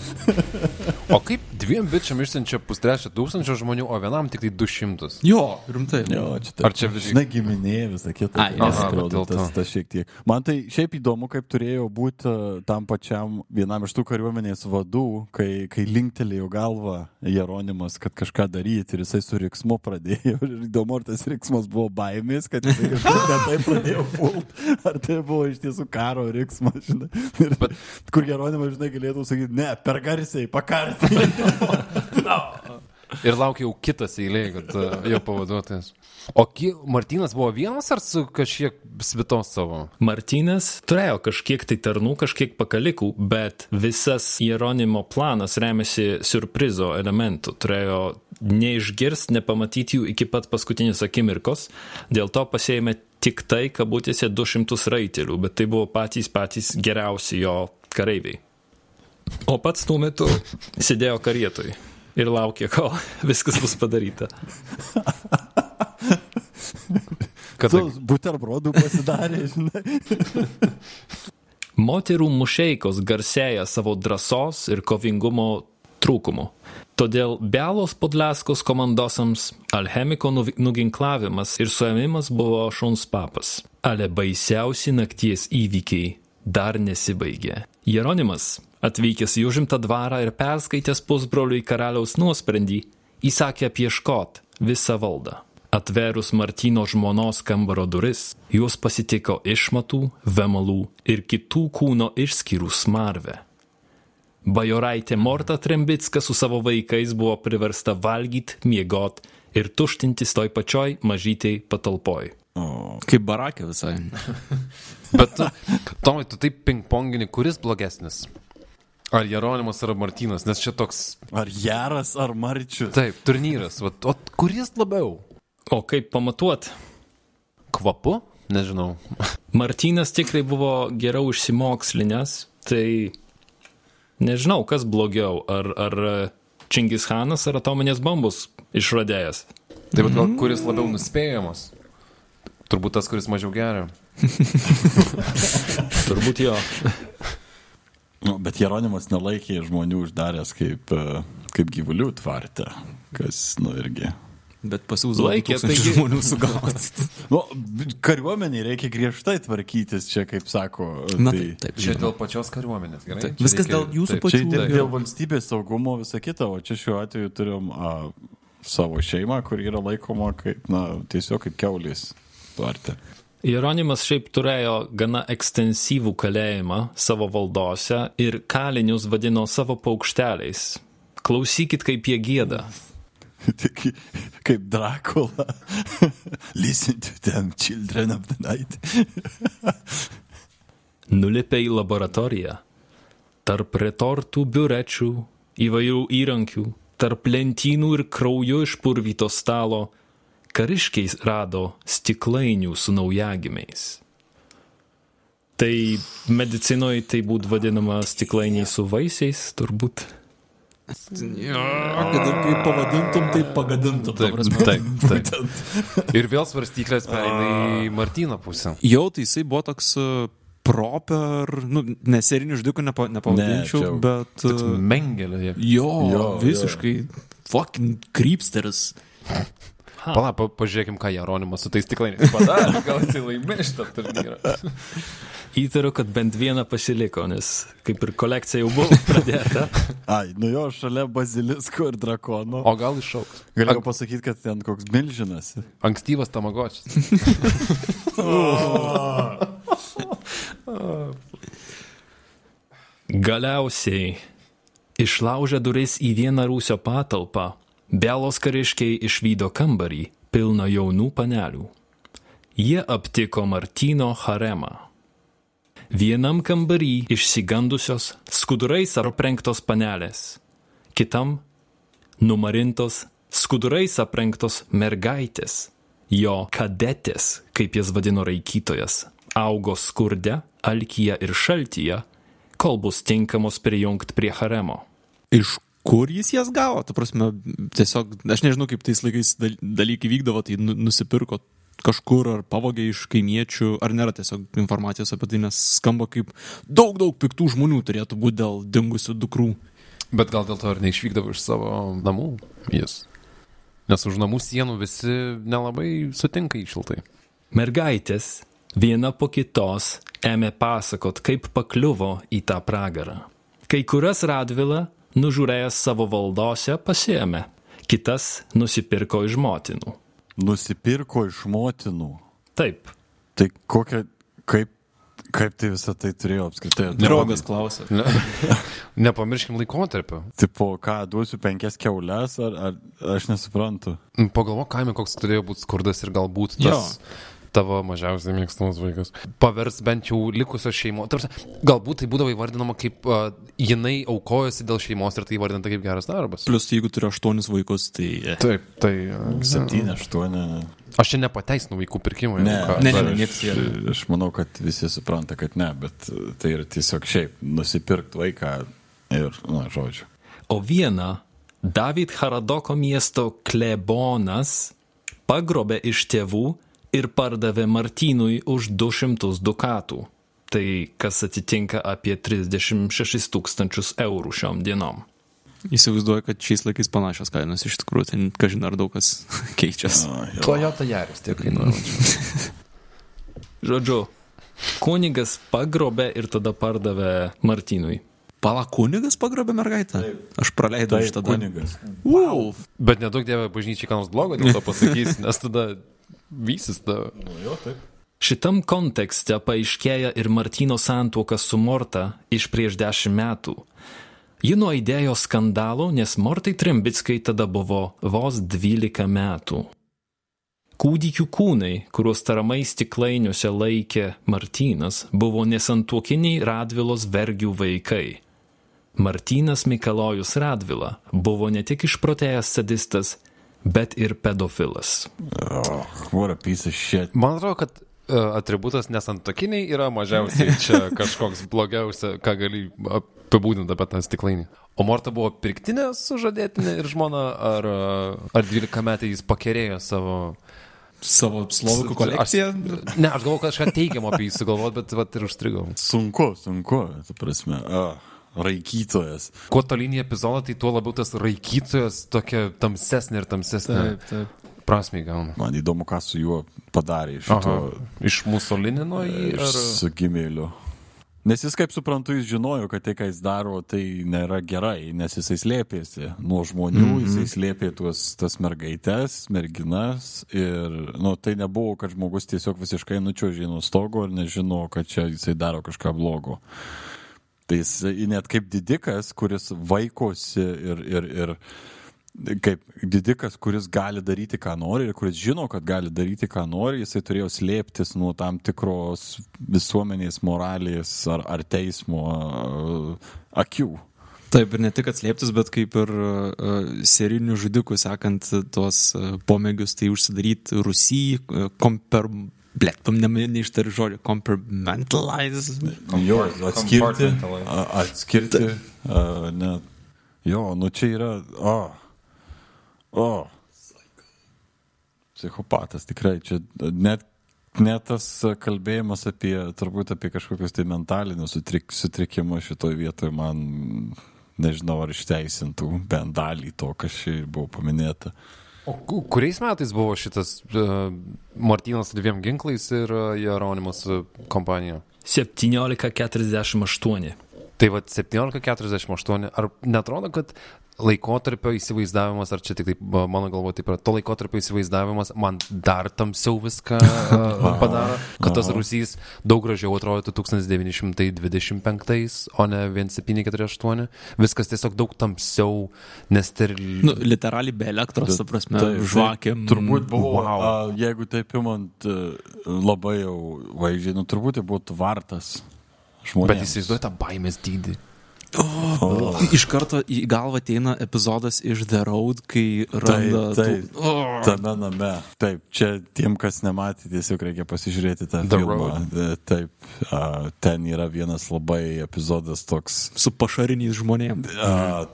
O kaip dviem bičiam išsiunčia pustrečio tūkstančio žmonių, o vienam tik tai du šimtus? Jo, rimtai. Jo, čia Ar čia visi- Na, giminė, visą kitą. Ai, tai dėl to. tas, tas šiek tiek. Man tai šiaip įdomu, kaip turėjo būti uh, tam pačiam vienam iš tų kariuomenės vadų, kai, kai linktelėjo galvą Jeronimas, kad kažką daryti ir jisai su riksmu pradėjo. Ir įdomu, ar tas riksmas buvo baimės, kad jisai kažkaip ne taip pradėjo pult, ar tai buvo iš tiesų karo riksmas, žinai. Ir, Bet... Kur Jeronimas, žinai, galėtų sakyti, ne, per garsiai, pakarsiai. Ir laukia jau kitas eilė, kad uh, jo pavaduotojas. O ki, Martinas buvo vienas ar su kažkiek svitos savo? Martynas turėjo kažkiek tai tarnų, kažkiek pakalikų, bet visas Jeronimo planas remiasi surprizo elementų. Turėjo neišgirsti, nepamatyti jų iki pat paskutinės akimirkos, dėl to pasėjome tik tai, kabutėse, 200 raitelių, bet tai buvo patys patys geriausi jo kareiviai. O pats tuo metu sėdėjo karietoj ir laukė, kol viskas bus padaryta. Kad buterbrodų pasidarė, žinai. Moterų mušeikos garsėja savo drąsos ir kovingumo trūkumu. Todėl Belos Podlaskos komandosams alchemiko nuginklavimas ir suėmimas buvo šuns papas. Ale baisiausi nakties įvykiai dar nesibaigė. Jeronimas, atvykęs į užimtą dvarą ir perskaitęs pusbroliui karaliaus nuosprendį, įsakė apieškot visą valdą. Atverus Martino žmonos kambaro duris, juos pasitiko išmatų, vemalų ir kitų kūno išskyrų smarvę. Bajoraitė Morta Trembicka su savo vaikais buvo priversta valgyti, miegot ir tuštintis toj pačioj mažytei patalpoj. Kaip barakė visai. Bet, tu- Tomai, tu taip pingpongini, kuris blogesnis? Ar Jeronimas ar Martinas, nes čia toks, Ar geras, ar marčius. taip, turnyras, vat, o kuris labiau? O kaip pamatuot? Kvapu? Nežinau. Martynas tikrai buvo geriau išsimokslinęs, tai nežinau, kas blogiau, ar, ar Čingis Hanas ar atominės bombos išradėjas. Taip, bet gal kuris labiau nuspėjamas? Turbūt tas, kuris mažiau geria. Turbūt jo. Nu, bet Jeronimas nelaikė žmonių uždaręs kaip, e, kaip gyvulių tvarte, kas, nu, irgi. Bet laikė, taigi- žmonių sugauti. Nu, kariuomeniai reikia griežtai tvarkytis, čia kaip sako. Na, tai, taip, taip, Čia dėl pačios kariuomenės, gerai? Taip, Čia viskas reikia- dėl jūsų taip. pačių. Čia dėl, Taip. dėl valstybės saugumo visą kitą, o čia šiuo atveju turim a, savo šeimą, kur yra laikoma kaip, na, tiesiog kaip keulės tvarte. Jeronimas šiaip turėjo gana ekstensyvų kalėjimą savo valdose ir kalinius vadino savo paukšteliais. Klausykit, kaip jie gėda. Tik kaip Dracula. Listen to them, children of the night. Nulipę į laboratoriją. Tarp retortų biurečių, įvairių įrankių, tarp lentynų ir krauju išpurvyto stalo, kariškiais rado stiklainių su naujagimiais. Tai medicinoje tai būtų vadinama stiklainiai su vaisiais, turbūt. Ja, kad ir kaip pavadintum, tai pagadintum. ta Taip, prasme. taip, taip. Ir vėl svarstyklės pereina į Martyno pusę. Jau, tai jisai buvo toks uh, proper, nu, neserinių žudikų nepa, nepavadinčiau, Ne, bet... Uh, Mengelė. jo, Jo, visiškai. Fucking krypsteris. Pala, pa, pažiūrėkim, ką Jeronimas su tais stiklainiais padarė. Gal jis laimė šitą turnyrą. Įtariu, kad bent vieną pasiliko, nes kaip ir kolekcija jau buvo pradėta. Ai, nu jo, šalia bazilisko ir drakono. O gal iššauks. Galėjau pasakyti, kad ten koks milžinas. Ankstyvas tamagočias. Galiausiai, išlaužę duris į vieną rūsio patalpą, belos kariškiai išvydo kambarį pilną jaunų panelių. Jie aptiko Martino haremą. Vienam kambarį išsigandusios skudurais aprengtos panelės, kitam numarintos skudurais aprengtos mergaitės, jo kadetės, kaip jas vadino raikytojas, augo skurde, alkyje ir šaltyje, kol bus tinkamos prijungti prie haremo. Iš kur jis jas gavo? Ta prasme, tiesiog, aš nežinau, kaip tais laikais dal- dalykai vykdavo, tai nu, nusipirko kažkur ar pavogė iš kaimiečių, ar nėra tiesiog informacijos apie tai, nes skamba kaip daug, daug piktų žmonių turėtų būti dėl dingusių dukrų. Bet gal dėl to ir neišvykdavo iš savo namų jis. Nes už namų sienų visi nelabai sutinka į šiltai. Mergaitės viena po kitos ėmė pasakot, kaip pakliuvo į tą pragarą. Kai kurias Radvila, nužiūrėjęs savo valdose, pasiemė, kitas nusipirko iš motinų. Nusipirko iš motinų. Taip, Tai kokia, kaip, kaip tai visą tai turėjo apskritai? Draugas klausė. Ne, nepamirškim laikotarpio. Tipo, ką, duosiu penkias keulės, ar, ar aš nesuprantu. Pagalvo, kaime koks turėjo būti skurdas ir galbūt tas tavo mažiausiai mėgstamas vaikas. Pavers bent jau likusios šeimos. Tarsi, galbūt tai būdavo įvardinama kaip uh, jinai aukojosi dėl šeimos ir tai įvardinta kaip geras darbas. Plus, jeigu turi aštuonis vaikus, tai... e, Taip, tai... Uh, Septyni, aštuoni. aš čia nepateisinu vaikų pirkimo. Ne, ką. Ne, ne, aš, nieks jie- aš manau, kad visi supranta, kad ne, bet tai yra tiesiog šiaip nusipirkti vaiką ir, na, žodžiu. o vieną David Haradoko miesto klebonas pagrobė iš tėvų ir pardavė Martynui už 200 dukatų. Tai kas atitinka apie 36 tūkstančius eurų šiom dienom. Įsivaizduoju, kad šiais laikais panašios kainos iš tikrųjų, tai kažin ar daug kas keičiasi. Toyota Jaris tiek kainuoja. Žodžiu, kunigas pagrobė ir tada pardavė Martynui. Pala kunigas pagrobė mergaitę? Aš praleidau Tai šitą kunigas. Wow. Bet nedaug dievė bažnyčiai ką nors blogo dėl to pasakys, nes tada vysis ta. Šitam kontekste paaiškėja ir Martino santuoka su Morta iš prieš dešimt metų. Ji nuaidėjo skandalo, nes Mortai Trimbickai tada buvo vos 12 metų. Kūdikių kūnai, kuriuos taramai stiklainiuose laikė Martynas, buvo nesantuokiniai Radvilos vergių vaikai. Martynas Mikalojus Radvila buvo ne tik išprotėjęs sadistas, bet ir pedofilas. Oh, what a piece of shit. Man atrodo, kad uh, atributas nesantokiniai yra mažiausiai čia kažkoks blogiausia, ką gali apibūdinti apie tą stiklainį. O Morta buvo pirktinė sužadėtinė ir žmona, ar, uh, ar 12 metai jis pakerėjo savo... Savo slovakų kolekciją? Aš, ne, aš galvoju, kad kažką teigiamo apie jį sugalvot, bet vat, ir užstrigau. Sunku, sunku, tu prasme. Ah, raikytojas. Kuo tolyn į epizodą, tai tuo labiau tas raikytojas tokia tamsesnė ir tamsesnė taip. prasme gauna. Man įdomu, ką su juo padarė iš to Iš Musolinino į... Ar... su gimėliu. Nes jis, kaip suprantu, jis žinojo, kad tai, ką jis daro, tai nėra gerai, nes jisai slėpėsi nuo žmonių, mm -hmm. jisai slėpė tuos, tas mergaitės, merginas ir, nu, tai nebuvo, kad žmogus tiesiog visiškai nučiuožė nuo stogo ir nežino, kad čia jisai daro kažką blogo. Tai jis net kaip didikas, kuris vaikosi ir, ir, ir kaip didikas, kuris gali daryti, ką nori ir kuris žino, kad gali daryti, ką nori, jisai turėjo slėptis nuo tam tikros visuomenės moralės ar, ar teismo uh, akių. Taip, ir ne tik atslėptis, bet kaip ir uh, serinių žudikų, sekant tuos uh, pomėgius, tai užsidaryti Rusy, uh, komper... Blėtum, ne, neištariu žodžio, compartmentalize. Jo, atskirti, atskirti, a, ne, Jo, nu čia yra. O. O. Psichopatas tikrai. Čia net, net tas kalbėjimas apie, turbūt apie kažkokius tai mentalinius sutrik, sutrikimus šitoje vietoje man, nežinau, ar išteisintų bent dalį to, kas čia buvo paminėta. O ku- kuriais metais buvo šitas uh, Martynas su dviem ginklais ir uh, Jeronimas uh, kompanija? 1748. Tai va 1748, ar netrodo, kad laikotarpio įsivaizdavimas, ar čia tik taip mano galvo taip yra, to laikotarpio įsivaizdavimas man dar tamsiau viską a, padaro, kad tas Rusijas daug gražiau atrodytų 1925, o ne 1748. Viskas tiesiog daug tamsiau, nesteril... Nu, literaliai be elektros, ta prasme, Taip, žvakėm. Turbūt buvo, Wow. a, jeigu taip imant a, labai jau vaizdžiai, nu turbūt tai būtų vartas žmonėms. Bet įsivaizduoju tą baimės dydį. Iš karto į galvą ateina epizodas iš The Road, kai randa... Taip, taip, tų- O, tame name. Taip, čia tiem, kas nematė, tiesiog reikia pasižiūrėti tą The filmą. Road. E, Taip, a, ten yra vienas labai epizodas toks. su pašariniais žmonėmis. A,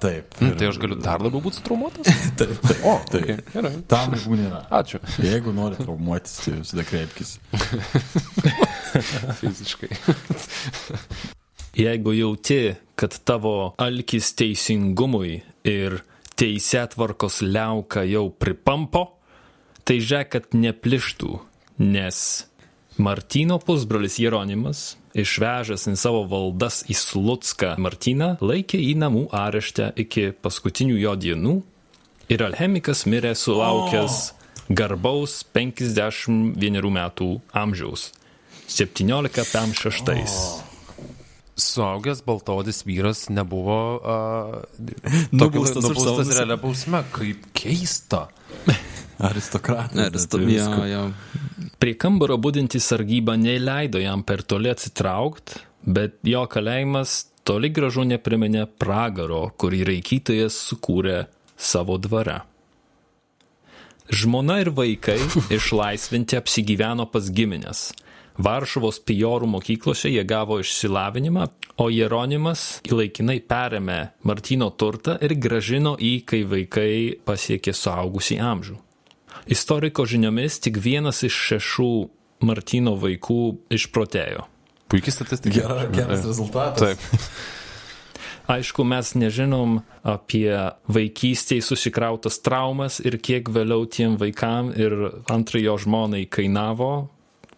taip. Mm, tai aš galiu dar labiau būti traumuotas? Taip, taip. O, taip. Okay, gerai. Tam žmonių nėra. Ačiū. Jeigu nori traumuotis, tai visada kreipkis. Fiziškai. Jeigu jauti, kad tavo alkis teisingumui ir teisėtvarkos liauka jau pripampo, tai žiūrėk, kad neplištų, nes Martino pusbrolis Jeronimas, išvežęs į savo valdas į Slutską Martyną, laikė į namų areštę iki paskutinių jo dienų ir alchemikas mirė sulaukęs garbaus 51 metų amžiaus. 1756. Suaugęs baltodis vyras nebuvo uh, Nubaustas už savo nubaustas realia bausme. Kaip keista. Aristokratas. Aristo, bet jo, visko. jo. Prie kambario būdinti sargyba neleido jam per toli atsitraukti, bet jo kalėjimas toli gražu nepriminė pragaro, kurį raikytojas sukūrė savo dvare. Žmona ir vaikai išlaisvinti apsigyveno pas giminės. Varšuvos pijorų mokyklose jie gavo išsilavinimą, o Jeronimas laikinai perėmė Martino turtą ir gražino į, kai vaikai pasiekė suaugusį amžių. Istoriko žiniomis tik vienas iš šešių Martino vaikų išprotėjo. Puikiai statistika. Gera, geras rezultatas. Taip. Aišku, mes nežinom apie vaikystėje susikrautas traumas ir kiek vėliau tiem vaikam ir antrai jo žmonai kainavo,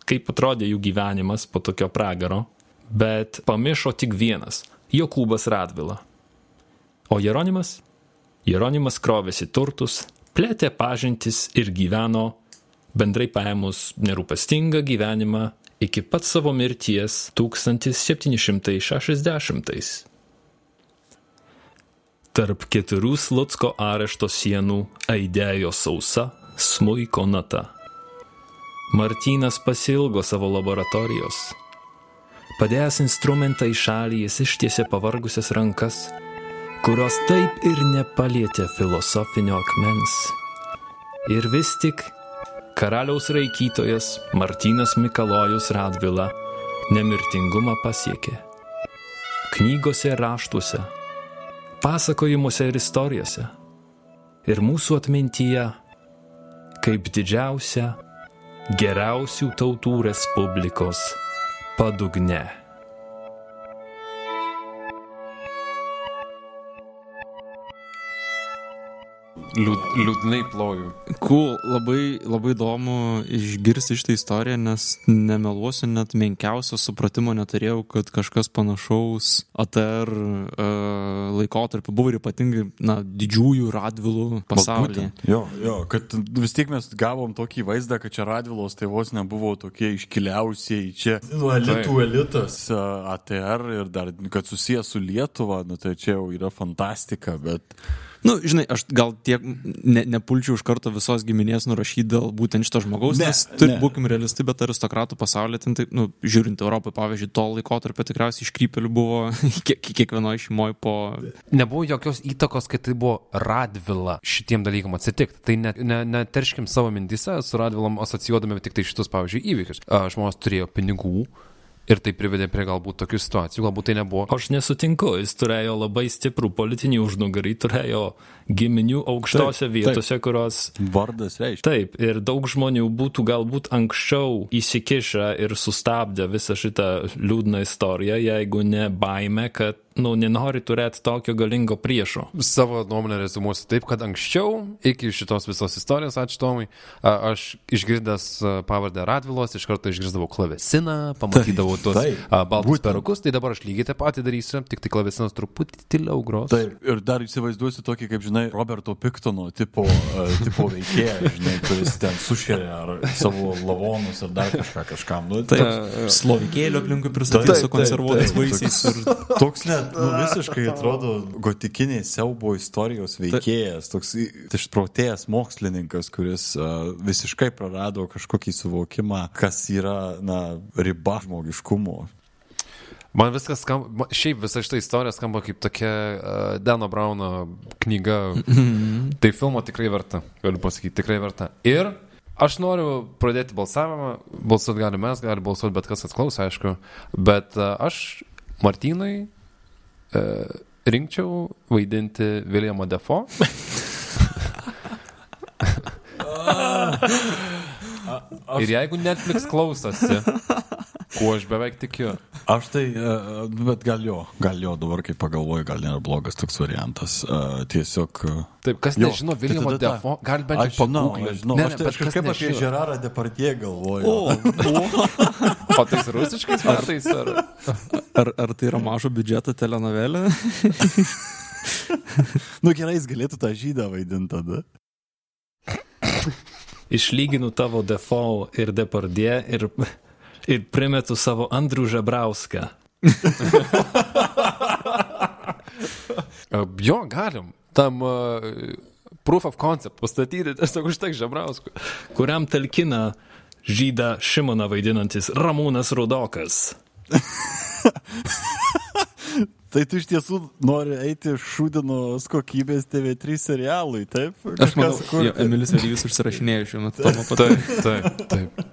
kaip atrodė jų gyvenimas po tokio pragaro, bet pamiršo tik vienas - Jokūbas Radvila. O Jeronimas? Jeronimas krovėsi turtus, plėtė pažintis ir gyveno, bendrai paėmus nerūpestingą gyvenimą iki pat savo mirties 1760. Tarp keturių Slutsko arešto sienų aidėjo sausa smuiko nata. Martynas pasilgo savo laboratorijos. Padėjęs instrumentą į šalį, jis ištiesė pavargusias rankas, kurios taip ir nepalietė filosofinio akmens. Ir vis tik karaliaus raikytojas Martynas Mikalojus Radvila nemirtingumą pasiekė. Knygose raštuose, pasakojimuose ir istorijose. Ir mūsų atmintyje kaip didžiausia, geriausių tautų respublikos padugne. Liūd, liūdnai ploju. Cool, labai, labai įdomu išgirsti šitą istoriją, nes nemeluosiu, net menkiausio supratimo neturėjau, kad kažkas panašaus ATR uh, laikotarpiu buvo ir ypatingai, na, didžiųjų radvilų pasaulyje. Jo, jo, kad vis tiek mes gavom tokį vaizdą, kad čia Radvilos tėvos nebuvo tokie iškiliausiai, čia. Nu, elitų elitas. ATR ir dar, kad susijęs su Lietuva, nu tai čia jau yra fantastika, bet... Nu, žinai, aš gal tiek ne, nepulčiau iš karto visos giminės nurašyti dėl būtent šito žmogaus, Ne, nes turi ne. būkim realistai, bet aristokratų pasaulyje, ten, tai, nu, žiūrint Europą, pavyzdžiui, to laikotarpio tikriausiai iškrypelių buvo kiek, kiekvienoje šeimoje po... Nebuvo jokios įtakos, kad tai buvo Radvila šitiem dalykam atsitikti. Tai net ne, neterškim savo mintise, su Radvilom asocijuodami tik tai šitus, pavyzdžiui, įvykius. A, Žmonės turėjo pinigų Ir tai privedė prie galbūt tokių situacijų, galbūt tai nebuvo. Aš nesutinku, jis turėjo labai stiprų politinį užnugarį, turėjo giminių aukštose Taip, vietose, kurios Vardas reiškia. Taip, ir daug žmonių būtų galbūt anksčiau įsikišę ir sustabdę visą šitą liūdną istoriją, jeigu ne baime, kad, nu, nenori turėti tokio galingo priešo. Savo nuomonę rezumuosiu taip, kad anksčiau, iki šitos visos istorijos, ačiū Tomai, a, aš išgirdęs pavardę Radvilos, iš karto išgirdavau klavesiną, pamatydavau tuos taip, baltus perukus, tai dabar aš lygiai tą patį darysiu, tik tai klavesinas truputį tyliau gros. Taip, ir dar įsivaizduosiu tokį, kaip žinai, Roberto Piktono tipo, tipo veikėją, žinai, kuris ten sušėrė ar savo lavonus ar dar kažką kažkam. Nu, Tai toks- slovikėlio aplinkui pristatyti su konservuotais vaisiais. Ir... Toks net, nu, visiškai atrodo gotikiniai siaubo istorijos veikėjas, toks i- išprotėjęs mokslininkas, kuris uh, visiškai prarado kažkokį suvokimą, kas yra, na, riba žmogiškumo. Man viskas skamba, šiaip visa šita istorija skamba kaip tokia uh, Dano Brauno knyga. tai filmo tikrai verta, galiu pasakyti, tikrai verta. Ir aš noriu pradėti balsavimą, balsuoti gali mes, gali balsuoti bet kas atklaus, aišku, bet uh, aš Martynai rinkčiau vaidinti Viljamo Defo. Ir jeigu Netflix klausosi, kuo aš beveik tikiu, Aš tai, uh, bet gal jo, gal jo dabar, kai pagalvoju, gal nėra blogas toks variantas. Uh, tiesiog. Taip, kas Jo, nežino tai Viljamo tą- Defo, gali bent Aš jau žinau, pagūglint. aš žinau, Ne, aš, ne, tai, aš kas kažkaip apie. Žerarą Departie galvoju. O, O tais rusiškais metais ar? Ar, ar tai yra mažo biudžeto telenovelė? nu gerai, jis galėtų tą žydą vaidinti tada. Išlyginu tavo default ir depardė ir, ir primetu savo Andrių Žebrauską. Jo, galim. Tam uh, proof of concept pastatyti tiesiog užtek žebrauskų. kuriam talkina žydą Šimoną vaidinantis Ramūnas Rudokas. Tai tu iš tiesų nori eiti šūdinos kokybės TV3 serialui, taip? Aš manau, Kažkas, kur- jo, Emilis Vėlyvis užsirašinėjo šiuo metu. Taip, taip, taip.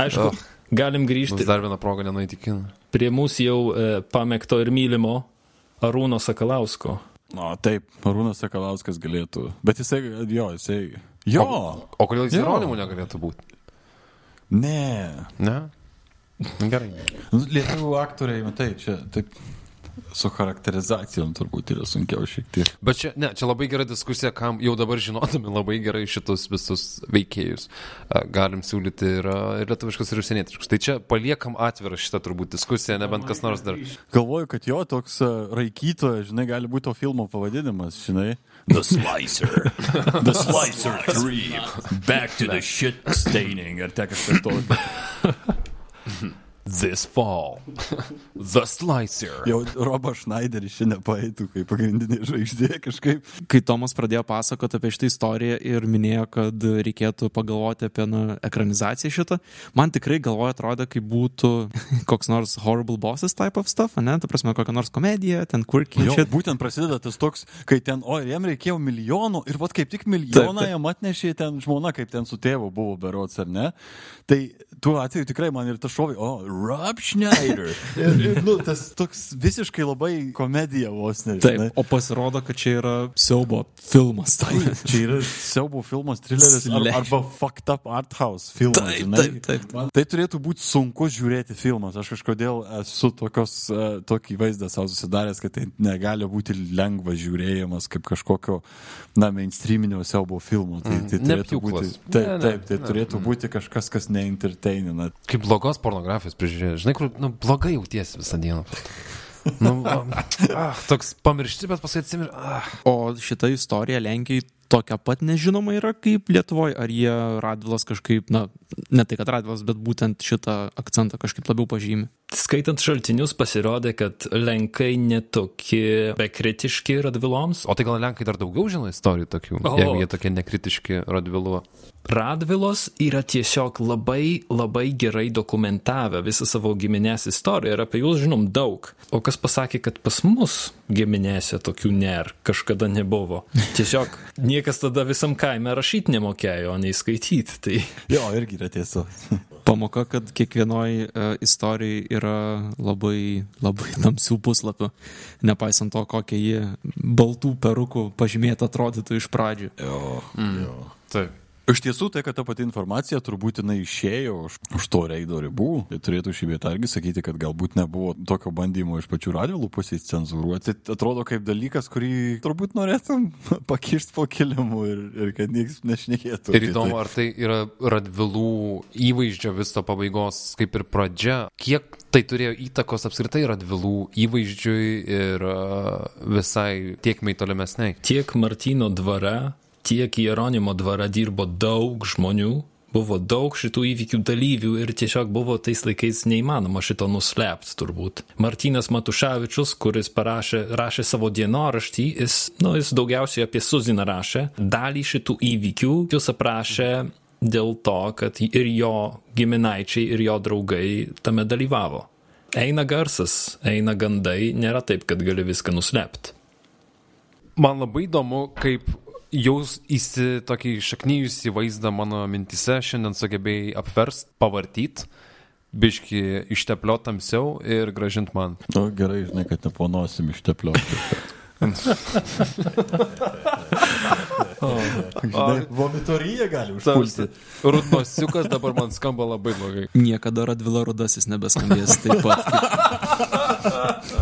Aišku, Oh. galim grįžti dar viena proga nenueiti į kiną. prie mūsų jau e, pamėgto ir mylimo Arūno Sakalausko. Na, taip, Arūnas Sakalauskas galėtų. Bet jisai, jo, jisai. Jo. O kodėl jis Jo. įrodymų negalėtų būti? Ne. Ne? Gerai. Nu, Lietuvių aktoriai, matai, čia taip su charakterizacijom turbūt yra sunkiau šiek tiek. Bet čia, ne, čia labai gera diskusija, kam jau dabar žinodami labai gerai šitus visus veikėjus, a, galim siūlyti ir, ir lietuviškus, ir užsienietiškus. Tai čia paliekam atvirą šitą turbūt diskusiją, nebent kas nors dar. Galvoju, kad jo toks raikytojas, žinai, gali būti to filmo pavadinimas, žinai. The Slicer. The Slicer 3. Back to the shit staining. Ar te kažkas tokio. This fall. The Slicer. Jau Robas Schneideris šiandien paeitų kaip pagrindinė žvaigždė kažkaip. Kai Tomas pradėjo pasakoti apie šitą istoriją ir minėjo, kad reikėtų pagalvoti apie na, ekranizaciją šitą, man tikrai galvoje atrodė, kaip būtų koks nors horrible bosses type of stuff, ne? Ta prasme, kokia nors komedija, ten quirky Jo, shit. būtent prasideda tas toks, kai ten, o, jam reikėjo milijonų, ir vat kaip tik milijoną jam atnešė ten žmona, kaip ten su tėvu buvo berots, ar ne? Tai tuo atveju tikrai man ir tas šovai, o, Rob Schneider. ir, ir, nu, tas toks visiškai labai komedija vos ne. Taip, o pasirodo, kad čia yra siaubo filmas. Tai. Čia yra siaubo filmas, trileris ar, arba fucked up art house filmas. Taip, žinai. taip, taip. Man tai turėtų būti sunku žiūrėti filmas. Aš kažkodėl esu tokios, uh, tokį vaizdą savo susidaręs, kad tai negali būti lengva žiūrėjimas kaip kažkokio, na, mainstreaminio siaubo filmo. Tai, tai Ne turėtų būti, taip, taip, tai turėtų būti kažkas, kas neintertainina. Kaip blogos pornografijos prižiūrėjai. Žinai, kur, nu, blogai jautiesi visą dieną. Nu, ah, toks pamiršti, bet paskui atsimir. Ah. O šita istorija Lenkijai tokia pat nežinoma yra kaip Lietuvoje, ar jie Radvilas kažkaip, na, ne tai kad Radvilas, bet būtent šitą akcentą kažkaip labiau pažymi. Skaitant šaltinius pasirodė, kad Lenkai netokie bekritiški radviloms. O tai gal Lenkai dar daugiau žino istorijų tokių, O. jeigu jie tokie nekritiški radvilu. Radvilos yra tiesiog labai, labai gerai dokumentavę visą savo giminės istoriją ir apie juos žinom daug. O kas pasakė, kad pas mus giminėse tokių ner kažkada nebuvo. Tiesiog niekas tada visam kaime rašyti nemokėjo, o nei skaityti. Tai Jo, irgi yra tiesa. pamoka, kad kiekvienoje istorijoje yra labai, labai tamsių puslapių, nepaisant to, kokie jie baltų perukų pažymėta atrodytų iš pradžių. Jo, Mm. jo. Taip. Iš tiesų, tai, kad ta pati informacija turbūt jinai išėjo už, už to reido ribų, tai turėtų šį vietą irgi sakyti, kad galbūt nebuvo tokio bandymo iš pačių radvilų pusės cenzūruoti. Tai atrodo kaip dalykas, kurį turbūt norėtum pakišti po kilimu ir, ir kad niekas nešnekėtų. Ir įdomu, tai. ar tai yra radvilų įvaizdžio viso pabaigos kaip ir pradžia. Kiek tai turėjo įtakos apskritai radvilų įvaizdžiui ir a, visai tiekmei tolimesniai. Tiek Martino dvare, tiek Jeronimo dvare dirbo daug žmonių, buvo daug šitų įvykių dalyvių ir tiesiog buvo tais laikais neįmanoma šito nuslėpti turbūt. Martinas Matuševičius, kuris parašė, rašė savo dienoraštį, jis, nu, jis daugiausiai apie Suziną rašė, dalį šitų įvykių jis aprašė dėl to, kad ir jo giminaičiai, ir jo draugai tame dalyvavo. Eina garsas, eina gandai, nėra taip, kad gali viską nuslėpti. Man labai įdomu, kaip jūs įsi tokį šaknyjusį vaizdą mano mintise šiandien sugebėjai apverst, pavartyt, biški ištepliot tamsiau ir gražint man. Nu, gerai, žinai, kad neponosim iš teplio. Žinai, vomitorija gali užpulti. Rudnosiukas dabar man skamba labai blogai. Niekada Radvila Rudasis nebeskambės taip pat.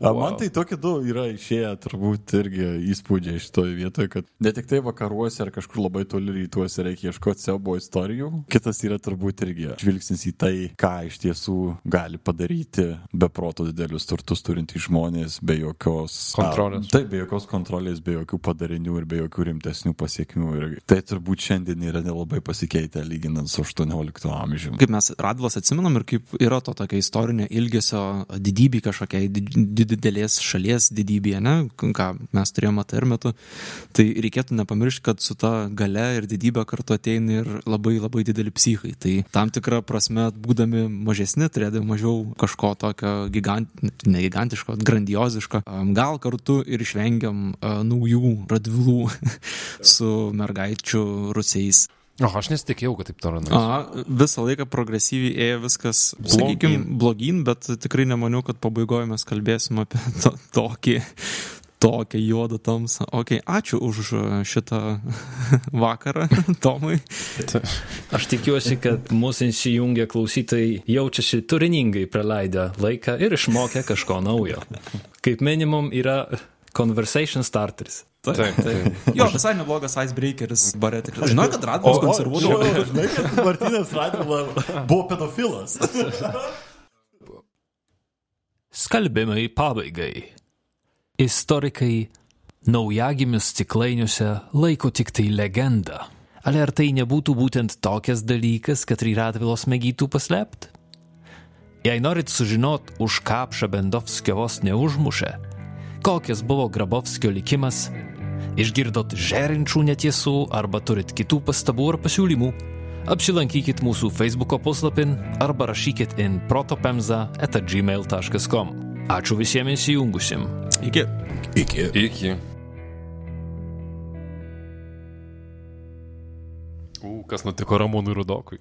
A, man tai tokie du yra išėję turbūt irgi įspūdžiai šitoje vietoje, kad ne tik tai vakaruose ar kažkur labai toli rytuose reikia ieškoti siaubo istorijų, kitas yra turbūt irgi žvilgsnis į tai, ką iš tiesų gali padaryti be proto didelius turtus turintys žmonės, be jokios Kontrolės. A, taip, be jokios kontrolės, be jokių padarinių ir be jokių rimtesnių pasiekmių. Ir tai turbūt šiandien yra nelabai pasikeitę lyginant su 18 amžiumi. Kaip mes Radvilas atsimenam ir kaip yra to tokio istorinio ilgesio didybė kažkokiai did- didelės šalies didybėje, ne, ką mes turėjome ir metu, tai reikėtų nepamiršti, kad su ta gale ir didybė kartu ateina ir labai labai dideli psichai. Tai tam tikrą prasme, būdami mažesni, turėdami mažiau kažko tokio gigant, ne gigantiško, grandioziško, gal kartu ir išvengiam naujų radvilų su mergaičių rusiais. O aš nesitikėjau, kad taip toliau nueis. A, visą laiką progresyviai ėjo viskas, sakykime, blogyn, bet tikrai nemaniau, kad pabaigoje mes kalbėsim apie to, tokį, tokią juodą tamsą. Ok, ačiū už šitą vakarą, Tomai. Aš tikiuosi, kad mūsų įsijungę klausytojai jaučiasi turiningai praleidę laiką ir išmokę kažko naujo. Kaip minimum yra conversation starteris. Taip, taip. Jo, visai neblogas icebreakeris bare tikrai. Žinau, kad Radvilas konservuoja. žinai, kad Martinas Radvila buvo pedofilas. Skalbimai pabaigai. Istorikai naujagimius stiklainiuose laiko tik tai legendą. Ale ar tai nebūtų būtent tokias dalykas, kad Radvilos mėgytų paslėpti? Jei norit sužinot, už ką Pšabendovskio vos neužmušė, kokias buvo Grabovskio likimas, išgirdot žerinčių netiesų arba turit kitų pastabų ar pasiūlymų, apsilankykit mūsų Facebook puslapin arba rašykit in protopemza etagmail.com. Ačiū visiems įjungusim. Iki. Iki. Iki. U, kas nutiko Ramūnui Rudokui?